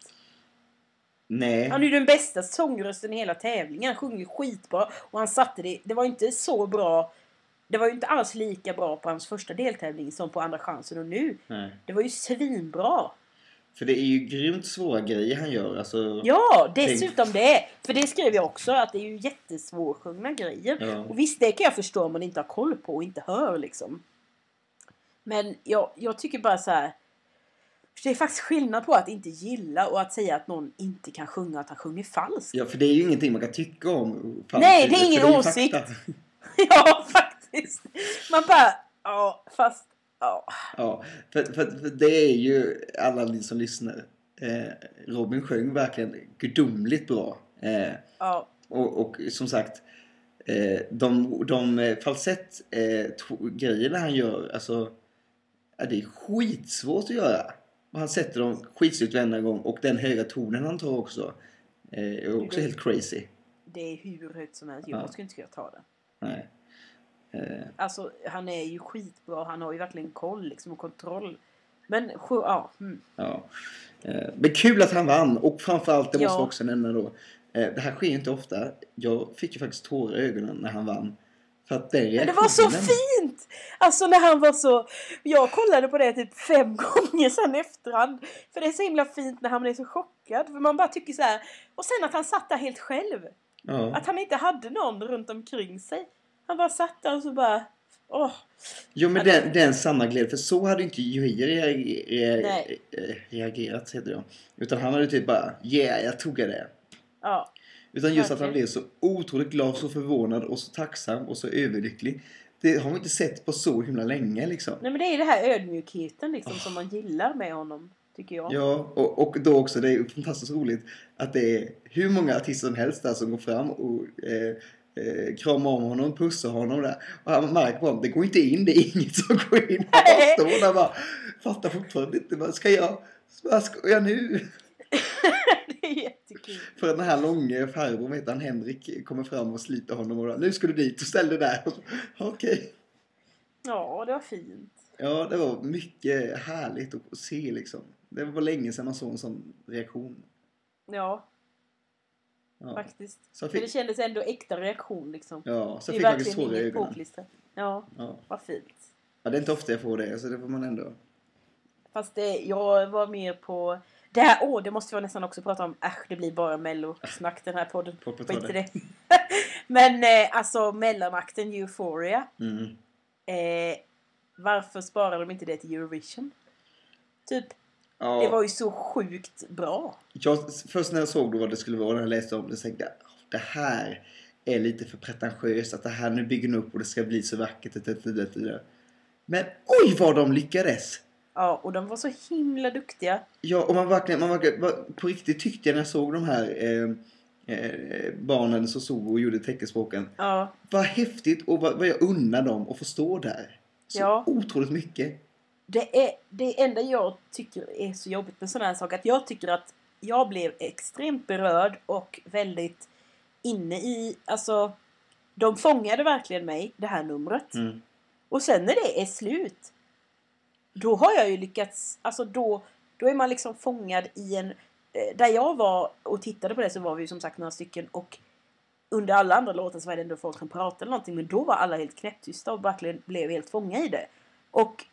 Speaker 1: Nej.
Speaker 2: Han är ju den bästa sångrösten i hela tävlingen. Han sjunger skitbra. Och han satte det... Det var inte så bra... Det var ju inte alls lika bra på hans första deltävling som på Andra chansen och nu.
Speaker 1: Nej.
Speaker 2: Det var ju svinbra.
Speaker 1: För det är ju grymt svåra grejer han gör. Alltså,
Speaker 2: Ja, dessutom det. För det skrev jag också att det är ju jättesvårsjungna grejer.
Speaker 1: Ja.
Speaker 2: Och visst, det kan jag förstå om man inte har koll på och inte hör liksom. Men jag, jag tycker bara så här. Det är faktiskt skillnad på att inte gilla och att säga att någon inte kan sjunga att han sjunger falskt.
Speaker 1: Ja, för det är ju ingenting man kan tycka om. Fan,
Speaker 2: Nej, det är ingen
Speaker 1: ju
Speaker 2: åsikt.
Speaker 1: fakta. [LAUGHS]
Speaker 2: ja, faktiskt. Man bara, ja, fast, ja.
Speaker 1: Ja, för, för, för det är ju alla ni som lyssnar. Eh, Robin sjöng verkligen gudomligt bra. Eh,
Speaker 2: ja.
Speaker 1: och, och som sagt, eh, de, de eh, falsett eh, han gör, alltså, det är skitsvårt att göra. Och han sätter dem skitsnyggt varenda gång och den höga tonen han tar också eh, är också
Speaker 2: Det-
Speaker 1: helt crazy.
Speaker 2: Det är hur högt som helst. Jag
Speaker 1: Ja.
Speaker 2: skulle inte kunna ta det.
Speaker 1: Nej. Eh,
Speaker 2: Alltså, han är ju skitbra. Han har ju verkligen koll liksom, och kontroll. Men, ja. Mm.
Speaker 1: Ja. Eh, Men kul att han vann och framförallt, det måste
Speaker 2: Ja.
Speaker 1: jag också nämna då. eh, Det här sker ju inte ofta. Jag fick ju faktiskt tårar i ögonen när han vann. Den
Speaker 2: Men det var så
Speaker 1: reaktionen-
Speaker 2: fint! Alltså när han var så... Jag kollade på det typ fem [LAUGHS] gånger sen efterhand. För det är så himla fint när han blir så chockad. För man bara tycker så här. Och sen att han satt där helt själv.
Speaker 1: Ja.
Speaker 2: Att han inte hade någon runt omkring sig. Han bara satt där och så bara... Åh!
Speaker 1: Jo men den, den samma glädje. För så hade inte
Speaker 2: Nej.
Speaker 1: eh, reagerat. Heter det. Utan han hade typ bara yeah jag tog det.
Speaker 2: Ja.
Speaker 1: Utan just att han blev så otroligt glad, så förvånad och så tacksam och så överlycklig. Det har vi inte sett på så himla länge liksom.
Speaker 2: Nej men det är det här ödmjukheten liksom som man gillar med honom. Tycker jag.
Speaker 1: Ja, och, och då också, det är fantastiskt roligt att det är hur många artister som helst där som går fram och eh, eh, kramar om honom, pussar honom där. Och han märker honom, det går inte in, det är inget som går in. Han bara står där och bara, fattar fortfarande inte, vad ska jag, vad ska jag nu? [LAUGHS] För den här långa farbrorn, heter han Henrik, kommer fram och sliter honom och nu ska du dit och ställ dig där. [LAUGHS] Okej.
Speaker 2: Ja, det var fint.
Speaker 1: Ja, det var mycket härligt att se liksom. Det var länge sedan man såg en sån reaktion.
Speaker 2: Ja,
Speaker 1: Ja,
Speaker 2: faktiskt.
Speaker 1: jag
Speaker 2: För det
Speaker 1: fick,
Speaker 2: kändes ändå äkta reaktion liksom.
Speaker 1: ja, så
Speaker 2: det
Speaker 1: jag fick faktiskt
Speaker 2: verkligen
Speaker 1: tårar i ögonen.
Speaker 2: Ja,
Speaker 1: Ja.
Speaker 2: vad fint.
Speaker 1: Ja, det är inte ofta jag får det, så det får man ändå...
Speaker 2: Fast det, jag var mer på... Det här, åh, det måste vi nästan också prata om. Äsch, det blir bara mellosnack den här podden. Skit i
Speaker 1: det. [LAUGHS]
Speaker 2: Men eh, alltså mellanakten Euphoria.
Speaker 1: Mm.
Speaker 2: Eh, varför sparar de inte det till Eurovision? Typ,
Speaker 1: Ja,
Speaker 2: det var ju så sjukt bra.
Speaker 1: jag, först när jag såg då vad det skulle vara, när jag läste om det, så tänkte jag "Åh, det här är lite för pretentiöst. Att det här, nu bygger upp och det ska bli så vackert. Men oj vad de lyckades!
Speaker 2: Ja, och de var så himla duktiga.
Speaker 1: Ja, och man verkligen, man verkligen, på riktigt tyckte jag när jag såg de här eh, eh, barnen som såg och gjorde teckenspråken.
Speaker 2: Ja,
Speaker 1: Vad häftigt och vad, vad jag unnar dem att få stå där. Så
Speaker 2: Ja.
Speaker 1: otroligt mycket.
Speaker 2: det är det enda jag tycker är så jobbigt med sådana här saker. Att jag tycker att jag blev extremt berörd och väldigt inne i, alltså de fångade verkligen mig, det här numret.
Speaker 1: Mm.
Speaker 2: Och sen när det är slut, då har jag ju lyckats, alltså då, Då är man liksom fångad i en... eh, Där jag var och tittade på det så var vi som sagt några stycken och under alla andra låtar så var det ändå folk som pratade eller någonting men då var alla helt knäpptysta och verkligen blev helt fångade i det. Och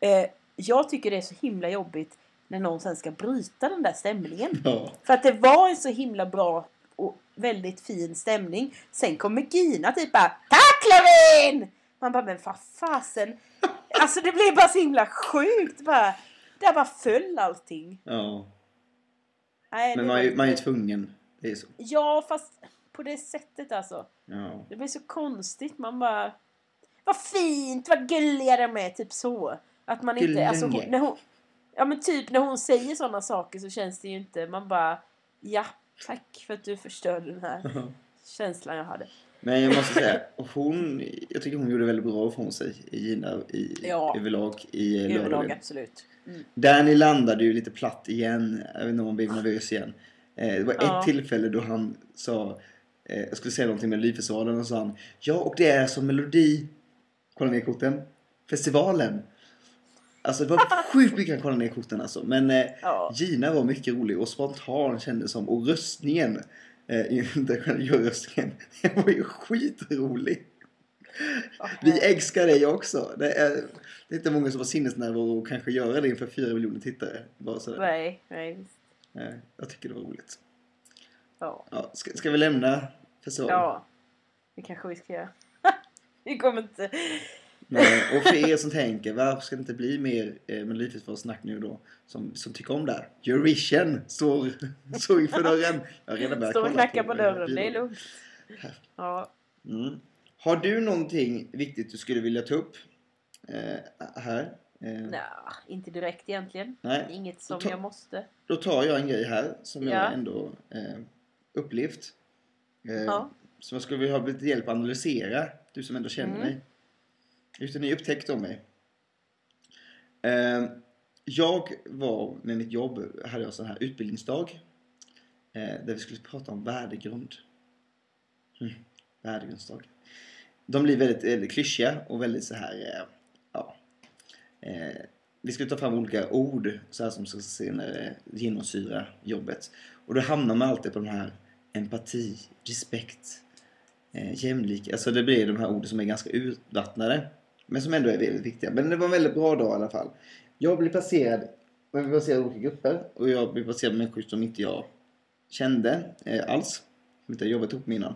Speaker 2: eh, jag tycker det är så himla jobbigt när någon sen ska bryta den där stämningen.
Speaker 1: Ja.
Speaker 2: För att det var en så himla bra och väldigt fin stämning. Sen kommer Gina typ bara Tack Levin! Man bara men vad fasen. Alltså det blev bara så himla sjukt. Bara, där bara föll allting.
Speaker 1: ja.
Speaker 2: Nej,
Speaker 1: Men man, är- man är
Speaker 2: inte-
Speaker 1: tvungen. Det är så.
Speaker 2: Ja fast på det sättet alltså.
Speaker 1: Ja.
Speaker 2: Det blir så konstigt. Man bara Vad fint, vad gulliga de är. Typ så. Att man inte, alltså hon,
Speaker 1: Gulliga.
Speaker 2: när hon, Ja men typ när hon säger sådana saker så känns det ju inte, man bara Ja, tack för att du förstörde den här känslan jag hade.
Speaker 1: Men jag måste säga, hon, jag tycker hon gjorde väldigt bra ifrån sig, Gina, i,
Speaker 2: Ja.
Speaker 1: överlag i eh,
Speaker 2: Överlag
Speaker 1: lördagen.
Speaker 2: absolut. Mm.
Speaker 1: Danny landade ju lite platt igen. Jag vet inte om han blev nervös igen. Eh, det var
Speaker 2: Ja.
Speaker 1: ett tillfälle då han sa, eh, jag skulle säga någonting med Melodifestivalen och sa han Ja och det är som Melodi, kolla ner korten, festivalen. Alltså det var [LAUGHS] sjukt mycket han kollade ner korten alltså. Men
Speaker 2: Ja.
Speaker 1: Gina var mycket rolig och spontan kändes som. Och röstningen, eh, inte själva röstningen, den var ju skitrolig. Vi älskar dig också. Det är, det är inte många som har sinnesnärvaro och kanske göra det inför fyra miljoner tittare. Bara sådär.
Speaker 2: Nej, nej.
Speaker 1: Eh, Jag tycker det var roligt.
Speaker 2: Ja.
Speaker 1: Ja, ska, ska vi lämna festivalen?
Speaker 2: ja. Det kanske vi ska göra. [LAUGHS] vi kommer inte...
Speaker 1: Nej, och för er som tänker, varför ska det inte bli mer eh, Melodifestivalsnack nu då? Som, som tycker om det här. Eurovision står, [LAUGHS] står inför dörren. Jag har redan börjat
Speaker 2: Står och
Speaker 1: kolla
Speaker 2: knackar på dörren, det är lugnt. Ja.
Speaker 1: Mm. Har du någonting viktigt du skulle vilja ta upp eh, här? Eh,
Speaker 2: Nja, inte direkt egentligen.
Speaker 1: Nej.
Speaker 2: Inget som
Speaker 1: Ta-
Speaker 2: jag måste.
Speaker 1: Då tar jag en grej här som
Speaker 2: Ja.
Speaker 1: jag ändå eh, upplevt. Eh,
Speaker 2: Ja.
Speaker 1: Som jag skulle vilja ha lite hjälp att analysera. Du som ändå känner
Speaker 2: Mm.
Speaker 1: mig. Just ni upptäckte om mig. Eh, jag var med mitt jobb, hade jag en sån här utbildningsdag. Eh, där vi skulle prata om värdegrund. Mm, värdegrundsdag. De blir väldigt, väldigt klyschiga och väldigt så här, eh, ja. Eh, vi skulle ta fram olika ord så här som ska senare eh, genomsyra jobbet. Och då hamnar man alltid på den här empati, respekt, eh, jämlik. Alltså det blir de här orden som är ganska urvattnade. Men som ändå är väldigt viktiga. Men det var en väldigt bra dag i alla fall. Jag blev placerad, jag blev placerad i olika grupper. Och jag blev placerad med människor som inte jag kände eh, alls. Som inte jag jobbat ihop med innan.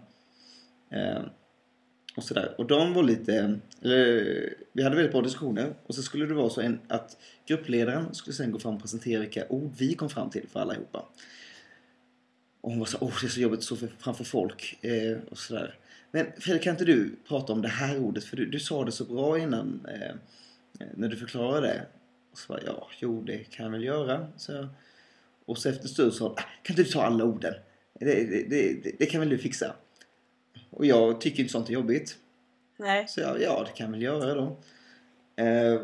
Speaker 1: Eh, och sådär. Och de var lite, eller, vi hade väldigt bra diskussioner. Och så skulle det vara så en, att gruppledaren skulle sen gå fram och presentera vilka ord vi kom fram till för allihopa. Och hon var så åh oh, det är så jobbigt att stå framför folk. Eh, och sådär. Men Fredrik kan inte du prata om det här ordet? För du, du sa det så bra innan. Eh, när du förklarade det. Och så bara, ja, jo det kan jag väl göra. Så jag, och så efter en stund sa "Ah, kan inte du ta alla orden? Det, det, det, det, kan väl du fixa? Och jag tycker inte sånt är jobbigt.
Speaker 2: Nej.
Speaker 1: Så jag, ja, det kan jag väl göra då. Eh,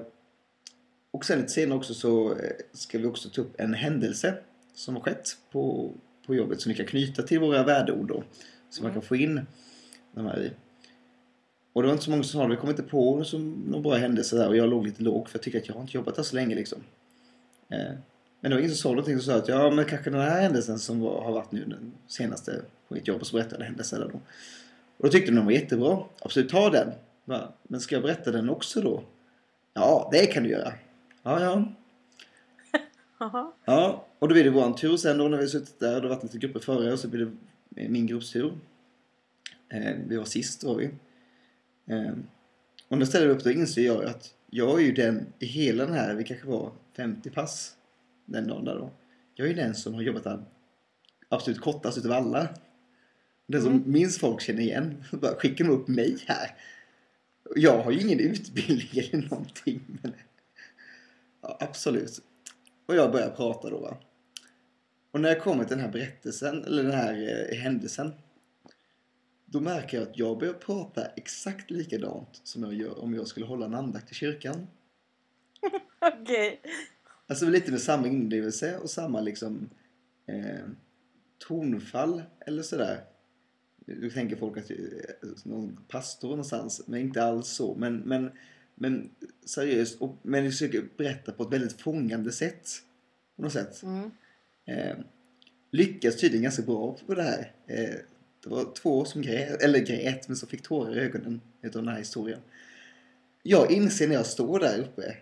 Speaker 1: och sen lite senare också så eh, ska vi också ta upp en händelse som har skett på, på jobbet som vi kan knyta till våra värdeord då. Så man kan få in de här i. Och det var inte så många som sa det. Vi kom inte på som någon bra händelse där och jag låg lite låg för jag tycker att jag har inte jobbat där så länge liksom. Eh, men det var ingen som sa någonting som sa att ja men kanske den här händelsen som var, har varit nu den senaste på mitt jobb och så berättade jag händelsen där då. Och då tyckte de den var jättebra. Absolut, ta den. Va? Men ska jag berätta den också då? Ja, det kan du göra. Ja, ja. [LAUGHS] Ja, och då blir det våran tur sen då när vi suttit där. Det har varit lite grupper före och så blir det min grupps tur. Eh, vi var sist var vi. Eh, och när ställer upp då inser jag att jag är ju den i hela den här, vi kanske var 50 pass den dagen där då. Jag är den som har jobbat absolut kortast utav alla. Den som
Speaker 2: Mm.
Speaker 1: minst folk känner igen. [LAUGHS] Bara skickar de upp mig här. Jag har ju ingen utbildning [LAUGHS] eller någonting. Men... Ja, absolut. Och jag börjar prata då va. Och när jag kommer till den här berättelsen, eller den här eh, händelsen. Då märker jag att jag börjar prata exakt likadant som jag gör om jag skulle hålla en andakt i kyrkan. [LAUGHS]
Speaker 2: Okej.
Speaker 1: Alltså lite med samma inlevelse och samma liksom eh, tonfall eller sådär. Du tänker folk att eh, någon pastor någonstans, men inte alls så. Men, men, men seriöst, och, men jag försöker berätta på ett väldigt fångande sätt. På något sätt.
Speaker 2: Mm.
Speaker 1: Eh, lyckas tydligen ganska bra på det här. Eh, det var två som grät, eller grät, men som fick tårar i ögonen utav den här historien. Jag inser när jag står där uppe,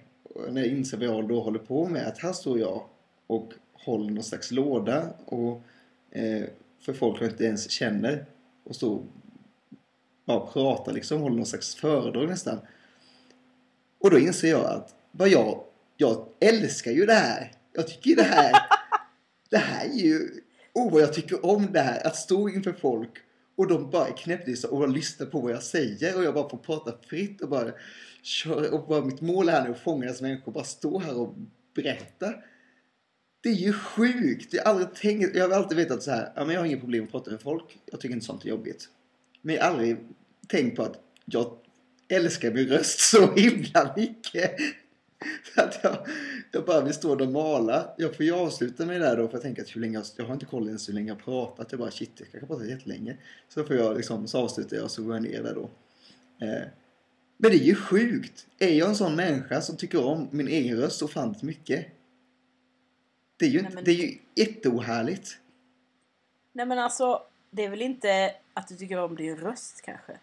Speaker 1: när jag inser vad jag då håller på med, att här står jag och håller någon slags låda och eh, för folk jag inte ens känner och står bara pratar liksom, håller någon slags föredrag nästan. Och då inser jag att vad jag, jag älskar ju det här. Jag tycker det här, [LAUGHS] det här är ju, oh vad jag tycker om det här. Att stå inför folk och de bara är knäpptysta och lyssnar på vad jag säger och jag bara får prata fritt och bara köra. Och bara mitt mål är nu att fånga dessa människor och bara stå här och berätta. Det är ju sjukt! Jag har aldrig tänkt, jag har alltid vetat så här, ja men jag har inget problem att prata med folk. Jag tycker inte sånt är jobbigt. Men jag har aldrig tänkt på att jag älskar min röst så himla mycket. Så [LAUGHS] att jag, jag bara vill stå där och mala. Jag får ju avsluta det där då för jag tänker att hur länge jag, jag har inte koll ens hur länge jag pratat. Jag bara shit, jag kan prata jättelänge. Så får jag liksom, så avslutar jag och så går jag ner där då. Eh, men det är ju sjukt. Är jag en sån människa som tycker om min egen röst så ofantligt mycket? Det är ju,
Speaker 2: Nej, men-
Speaker 1: det är ju jätteohärligt.
Speaker 2: Nej men alltså, det är väl inte att du tycker om din röst kanske?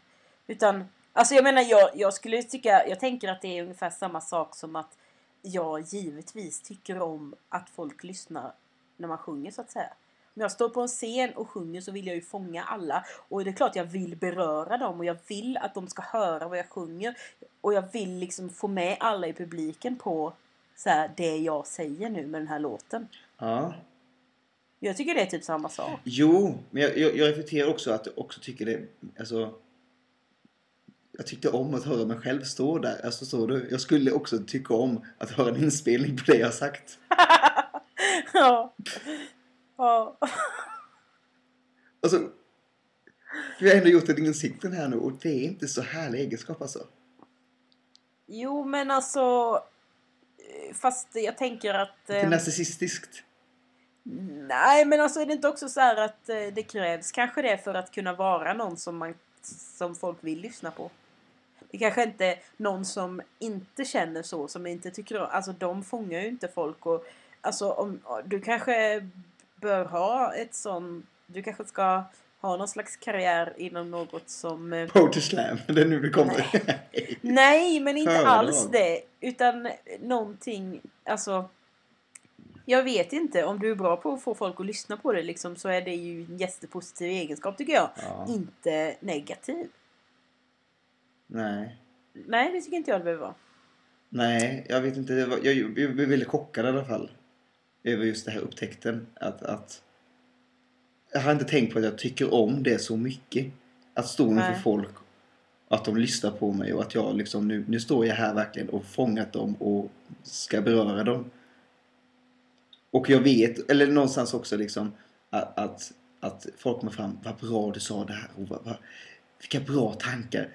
Speaker 2: Utan, alltså jag menar jag, jag skulle tycka, jag tänker att det är ungefär samma sak som att jag givetvis tycker om att folk lyssnar när man sjunger så att säga. Om jag står på en scen och sjunger så vill jag ju fånga alla. Och det är klart jag vill beröra dem och jag vill att de ska höra vad jag sjunger. Och jag vill liksom få med alla i publiken på så här, det jag säger nu med den här låten.
Speaker 1: Ja.
Speaker 2: Jag tycker det är typ samma sak.
Speaker 1: Jo, men jag, jag, jag reflekterar också att jag också tycker det, alltså jag tyckte om att höra mig själv stå där. Alltså så du, jag skulle också tycka om att höra en inspelning på det jag sagt. [LAUGHS]
Speaker 2: ja. ja.
Speaker 1: Alltså, vi har ändå gjort en insikten här nu och det är inte så härlig egenskap alltså.
Speaker 2: Jo, men alltså... eh, Fast jag tänker att...
Speaker 1: Det är
Speaker 2: Eh,
Speaker 1: narcissistiskt.
Speaker 2: nej, men alltså är det inte också så här att eh, det krävs kanske det för att kunna vara någon som, man, som folk vill lyssna på? Det kanske inte är någon som inte känner så, som inte tycker om... Alltså de fångar ju inte folk och... Alltså om, du kanske bör ha ett sån... Du kanske ska ha någon slags karriär inom något som... eh,
Speaker 1: Poetry slam, det är nu det kommer.
Speaker 2: Nej, men inte
Speaker 1: Föredrag.
Speaker 2: alls det. Utan någonting, alltså... Jag vet inte, om du är bra på att få folk att lyssna på det liksom, så är det ju en jättepositiv egenskap tycker jag.
Speaker 1: ja,
Speaker 2: Inte negativ.
Speaker 1: Nej.
Speaker 2: Nej, det tycker inte jag det behöver vara.
Speaker 1: Nej, jag vet inte. Jag, jag blev väldigt chockad i alla fall. Över just det här upptäckten. Att, att jag har inte tänkt på att jag tycker om det så mycket. Att stå inför folk. Att de lyssnar på mig och att jag liksom nu, nu står jag här verkligen och fångat dem och ska beröra dem. Och jag vet, eller någonstans också liksom att, att, att folk kommer fram, vad bra du sa det här och vad, vad, vilka bra tankar.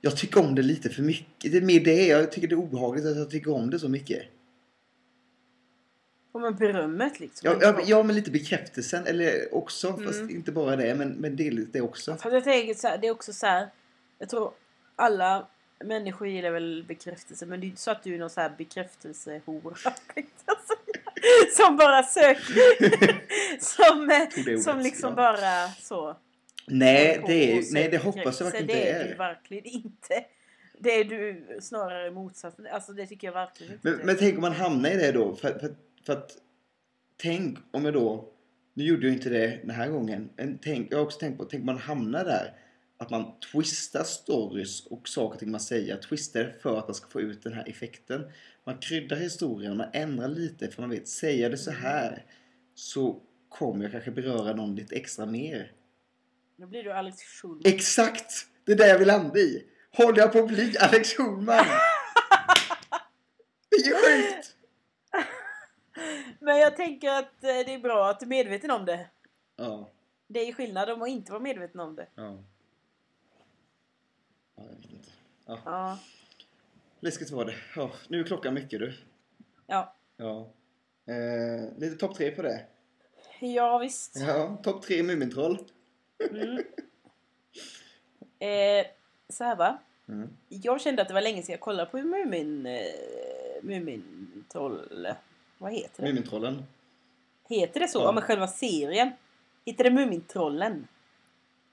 Speaker 1: Jag tycker om det lite för mycket. Det är mer det. Jag tycker det är obehagligt att jag tycker om det så mycket.
Speaker 2: Och men berömmet liksom.
Speaker 1: Ja, ja, ja men lite bekräftelsen. Eller också, fast
Speaker 2: Mm.
Speaker 1: inte bara det. Men, men delvis det också.
Speaker 2: Fast jag tänker så här, det är också så här. Jag tror alla människor gillar väl bekräftelse. Men det är inte så att du är någon så här bekräftelsehora. [LAUGHS] Som bara söker. [LAUGHS] som, som liksom
Speaker 1: ja.
Speaker 2: bara så.
Speaker 1: Nej, det, är, nej, det hoppas jag verkligen inte
Speaker 2: Det
Speaker 1: det
Speaker 2: är du
Speaker 1: är.
Speaker 2: verkligen inte. Det är du snarare motsatsen. Alltså det tycker jag verkligen inte.
Speaker 1: Men, men tänk om man hamnar i det då. För, för, för att tänk om jag då. Nu gjorde jag inte det den här gången. Men tänk, jag har också tänkt på. Tänk om man hamnar där. Att man twistar stories och saker och ting man säger. Twistar för att man ska få ut den här effekten. Man kryddar historien. Man ändrar lite. För man vet. Säger jag det så här. Så kommer jag kanske beröra någon lite extra mer.
Speaker 2: Nu blir du Alex Schulman.
Speaker 1: Exakt! Det är det jag vill landa i. Håller jag på att bli Alex Schulman? Det är ju sjukt!
Speaker 2: Men jag tänker att eh, det är bra att du är medveten om det.
Speaker 1: Ja.
Speaker 2: Det är skillnad om att inte vara medveten om det.
Speaker 1: Ja. Ja, jag vet inte. Ja.
Speaker 2: Ja.
Speaker 1: Läskigt var det. Ja, nu är klockan mycket du.
Speaker 2: Ja,
Speaker 1: Ja. Eh, lite topp tre på det.
Speaker 2: ja visst.
Speaker 1: Ja, topp tre Mumintroll.
Speaker 2: Mm. [LAUGHS] Eh, så här va.
Speaker 1: Mm.
Speaker 2: Jag kände att det var länge sedan jag kollade på Mumin... Eh, Mumintroll... Vad heter det?
Speaker 1: Mumintrollen.
Speaker 2: Heter det så?
Speaker 1: Ja.
Speaker 2: Ja. men själva serien. Heter det Mumintrollen?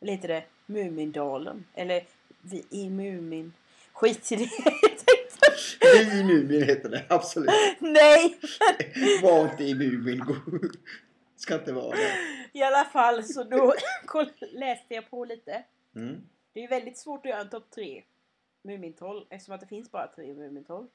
Speaker 2: Eller heter det Mumindalen? Eller vi i Mumin... Skit i det. [LAUGHS]
Speaker 1: Vi i Mumin heter det, absolut. [LAUGHS]
Speaker 2: Nej!
Speaker 1: Var inte i Mumin. Ska inte vara det.
Speaker 2: I alla fall så då [LAUGHS] läste jag på lite.
Speaker 1: Mm.
Speaker 2: Det är ju väldigt svårt att göra en topp tre Mumintroll eftersom att det finns bara tre Mumintroll.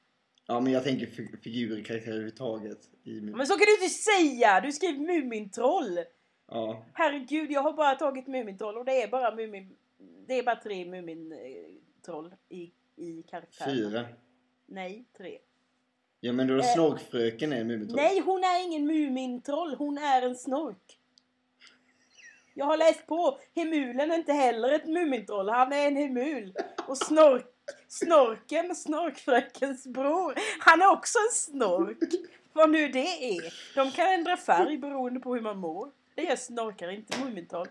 Speaker 1: Ja, men jag tänker fi- figurer, karaktärer överhuvudtaget. I.
Speaker 2: Men så kan du inte säga! Du skriver Mumintroll!
Speaker 1: Ja.
Speaker 2: Herregud, jag har bara tagit Mumintroll och det är bara Mumin... Det är bara tre Mumintroll i, i karaktären.
Speaker 1: Fyra.
Speaker 2: Nej, tre.
Speaker 1: Ja, men då
Speaker 2: Eh.
Speaker 1: Snorkfröken är Mumintroll.
Speaker 2: Nej, hon är ingen Mumintroll. Hon är en snork. Jag har läst på. Hemulen är inte heller ett Mumintroll. Han är en hemul. Och snork, Snorken, Snorkfrökens bror, han är också en snork. Vad nu det är. De kan ändra färg beroende på hur man mår. Det gör snorkar, inte Mumintroll.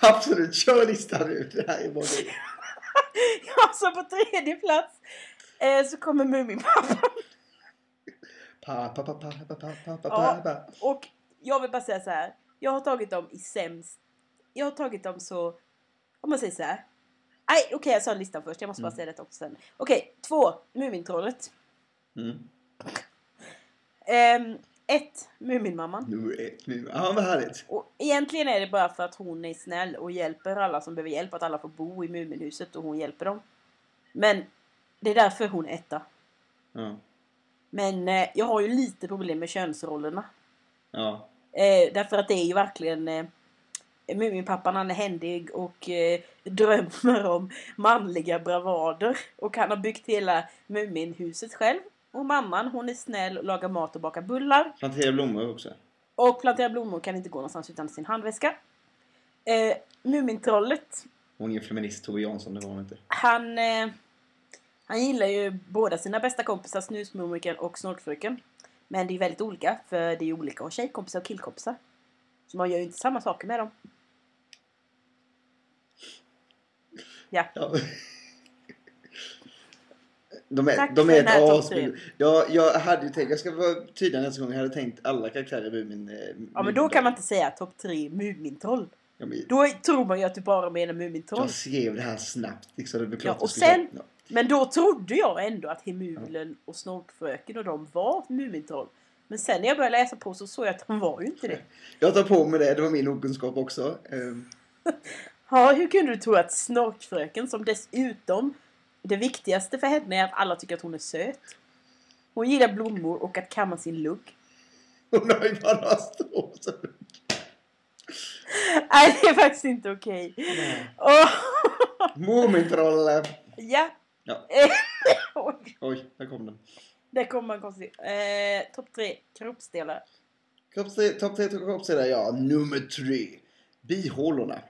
Speaker 1: Absolut, kör listan nu. Det här är bara det.
Speaker 2: Ja, så på tredje plats eh, så kommer Muminpappan.
Speaker 1: Pa, pa, pa, pa, pa, pa, pa, pa,
Speaker 2: Ja. Och jag vill bara säga så här. Jag har tagit dem i sämst... Jag har tagit dem så... Om man säger så här. Nej, okej jag sa listan först. Jag måste bara
Speaker 1: Mm.
Speaker 2: säga det också sen. Okej, två. Mumintrollet.
Speaker 1: Mm.
Speaker 2: Ehm, ett. Muminmamman.
Speaker 1: Nummer ett. Mumin. Ja, vad härligt.
Speaker 2: Och egentligen är det bara för att hon är snäll och hjälper alla som behöver hjälp. Att alla får bo i Muminhuset och hon hjälper dem. Men det är därför hon är etta.
Speaker 1: Ja.
Speaker 2: Men eh, jag har ju lite problem med könsrollerna.
Speaker 1: Ja.
Speaker 2: Eh, därför att det är ju verkligen eh, Muminpappan han är händig och eh, drömmer om manliga bravader. Och han har byggt hela Muminhuset själv. Och mamman hon är snäll och lagar mat och bakar bullar.
Speaker 1: Plantera blommor också.
Speaker 2: Och plantera blommor kan inte gå någonstans utan sin handväska. Eh, Mumintrollet
Speaker 1: Hon är feminist, Tove Jansson, det var hon inte.
Speaker 2: han, eh, han gillar ju båda sina bästa kompisar Snusmumriken och Snorkfröken. Men det är väldigt olika för det är ju olika att tjejkompisar och killkompisar. Så man gör ju inte samma saker med dem. Ja.
Speaker 1: Ja. De är,
Speaker 2: Tack
Speaker 1: de är ett as.
Speaker 2: tre.
Speaker 1: Jag, hade ju tänkt, jag ska vara tydlig nästa gång, jag hade tänkt alla karaktärer i min...
Speaker 2: ja men då kan man inte säga topp tre Mumintroll.
Speaker 1: Ja, men,
Speaker 2: Då tror man ju att du bara menar Mumintroll.
Speaker 1: jag skrev det här snabbt liksom, det
Speaker 2: Ja, och sen-
Speaker 1: Ja.
Speaker 2: Men då trodde jag ändå att Hemulen och Snorkfröken och de var Mumintroll. Men sen när jag började läsa på så såg jag att de var ju inte det. [LAUGHS]
Speaker 1: Jag tar på mig det, det var min okunskap också. Ehm, [LAUGHS]
Speaker 2: Ja, hur kunde du tro att Snorkfröken som dessutom det viktigaste för henne är att alla tycker att hon är söt. Hon gillar blommor och att kamma sin lugg. [LAUGHS]
Speaker 1: Hon har ju bara så-
Speaker 2: Nej, det är faktiskt inte okej. Åh,
Speaker 1: Mumintrollen!
Speaker 2: ja.
Speaker 1: Ja. [LAUGHS]
Speaker 2: Oj,
Speaker 1: Oj, där kom den.
Speaker 2: där kommer man konstigt. Eh, Topp tre kroppsdelar.
Speaker 1: Kroppsdel- Topp tre kroppsdelar, ja. Nummer tre. Bihålorna.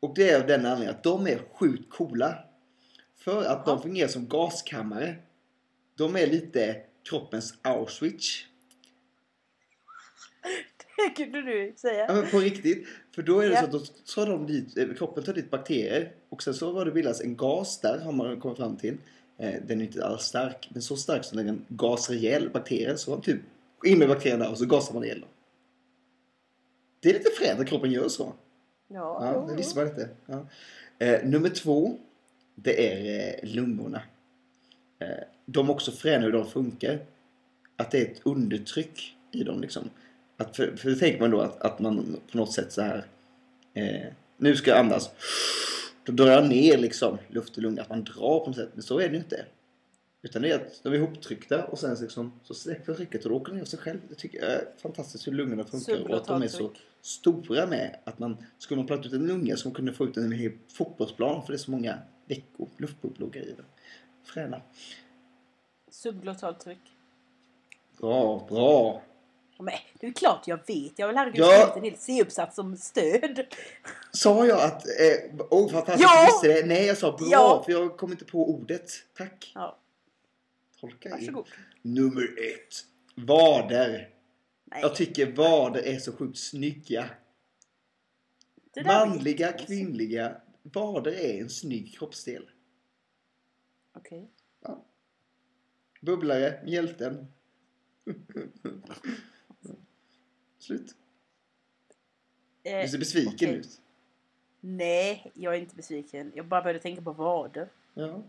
Speaker 1: Och det är av den anledningen att de är sjukt coola. För att de fungerar som gaskammare. De är lite kroppens Auschwitz. [LAUGHS]
Speaker 2: Kunde du
Speaker 1: Ja
Speaker 2: säga.
Speaker 1: men på riktigt. För då är det
Speaker 2: Ja.
Speaker 1: så att då tar de dit, eh, kroppen tar dit bakterier. Och sen så var det bildas en gas där har man kommit fram till. Eh, den är inte alls stark. Men så stark som den gasar ihjäl bakterier. Så typ in med bakterien där och så gasar man ihjäl dem. Det är lite fränt att kroppen gör så.
Speaker 2: Ja,
Speaker 1: Ja, det visste man inte. Ja. Eh, nummer två. Det är eh, lungorna. Eh, de är också fräna hur de funkar. Att det är ett undertryck i dem liksom. Att för, för då tänker man då att, att man på något sätt så här. Eh, nu ska jag andas. Då drar jag ner liksom luft i lungorna. Att man drar på något sätt. Men så är det ju inte. Utan det är att de är ihoptryckta och sen liksom, så släpper trycket och då åker ner av sig själv. Det tycker jag är fantastiskt hur lungorna funkar. Och att de är så stora med att man skulle man plocka ut en lunga så man kunde få ut en hel fotbollsplan för det är så många veckor luftbubblor i den. Fräna.
Speaker 2: Subglottalt tryck.
Speaker 1: Bra, bra.
Speaker 2: Ja, Men det är klart jag vet. Jag har väl herregud
Speaker 1: Ja.
Speaker 2: skrivit en hel C-uppsats som stöd.
Speaker 1: Sa jag att... Eh, oh, fantastiskt,
Speaker 2: Ja!
Speaker 1: det? Nej, jag sa bra
Speaker 2: Ja.
Speaker 1: för jag kom inte på ordet. Tack.
Speaker 2: Ja,
Speaker 1: Tolka in.
Speaker 2: varsågod.
Speaker 1: Nummer ett. Vader.
Speaker 2: Nej,
Speaker 1: Jag tycker vader är så sjukt snygga. Manliga, kvinnliga. Vader är en snygg kroppsdel.
Speaker 2: Okej.
Speaker 1: Bubblare, mjälten. [LAUGHS] Slut.
Speaker 2: Eh,
Speaker 1: Du ser besviken
Speaker 2: okej.
Speaker 1: ut.
Speaker 2: Nej, jag är inte besviken. Jag bara började tänka på vader.
Speaker 1: Ja.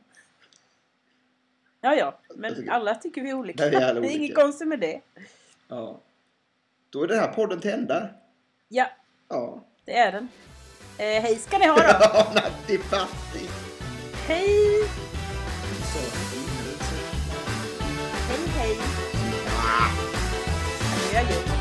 Speaker 2: Ja, ja. Men
Speaker 1: tycker-
Speaker 2: alla tycker vi är olika.
Speaker 1: Nej, vi är alla [LAUGHS]
Speaker 2: det är inget
Speaker 1: olika.
Speaker 2: konstigt med det.
Speaker 1: ja. Då är den här podden till ända.
Speaker 2: Ja,
Speaker 1: Ja.
Speaker 2: det är den. Eh, hej ska ni ha då. [LAUGHS]
Speaker 1: Ja, Natti Patti.
Speaker 2: hej! Hej, hej. Gjort.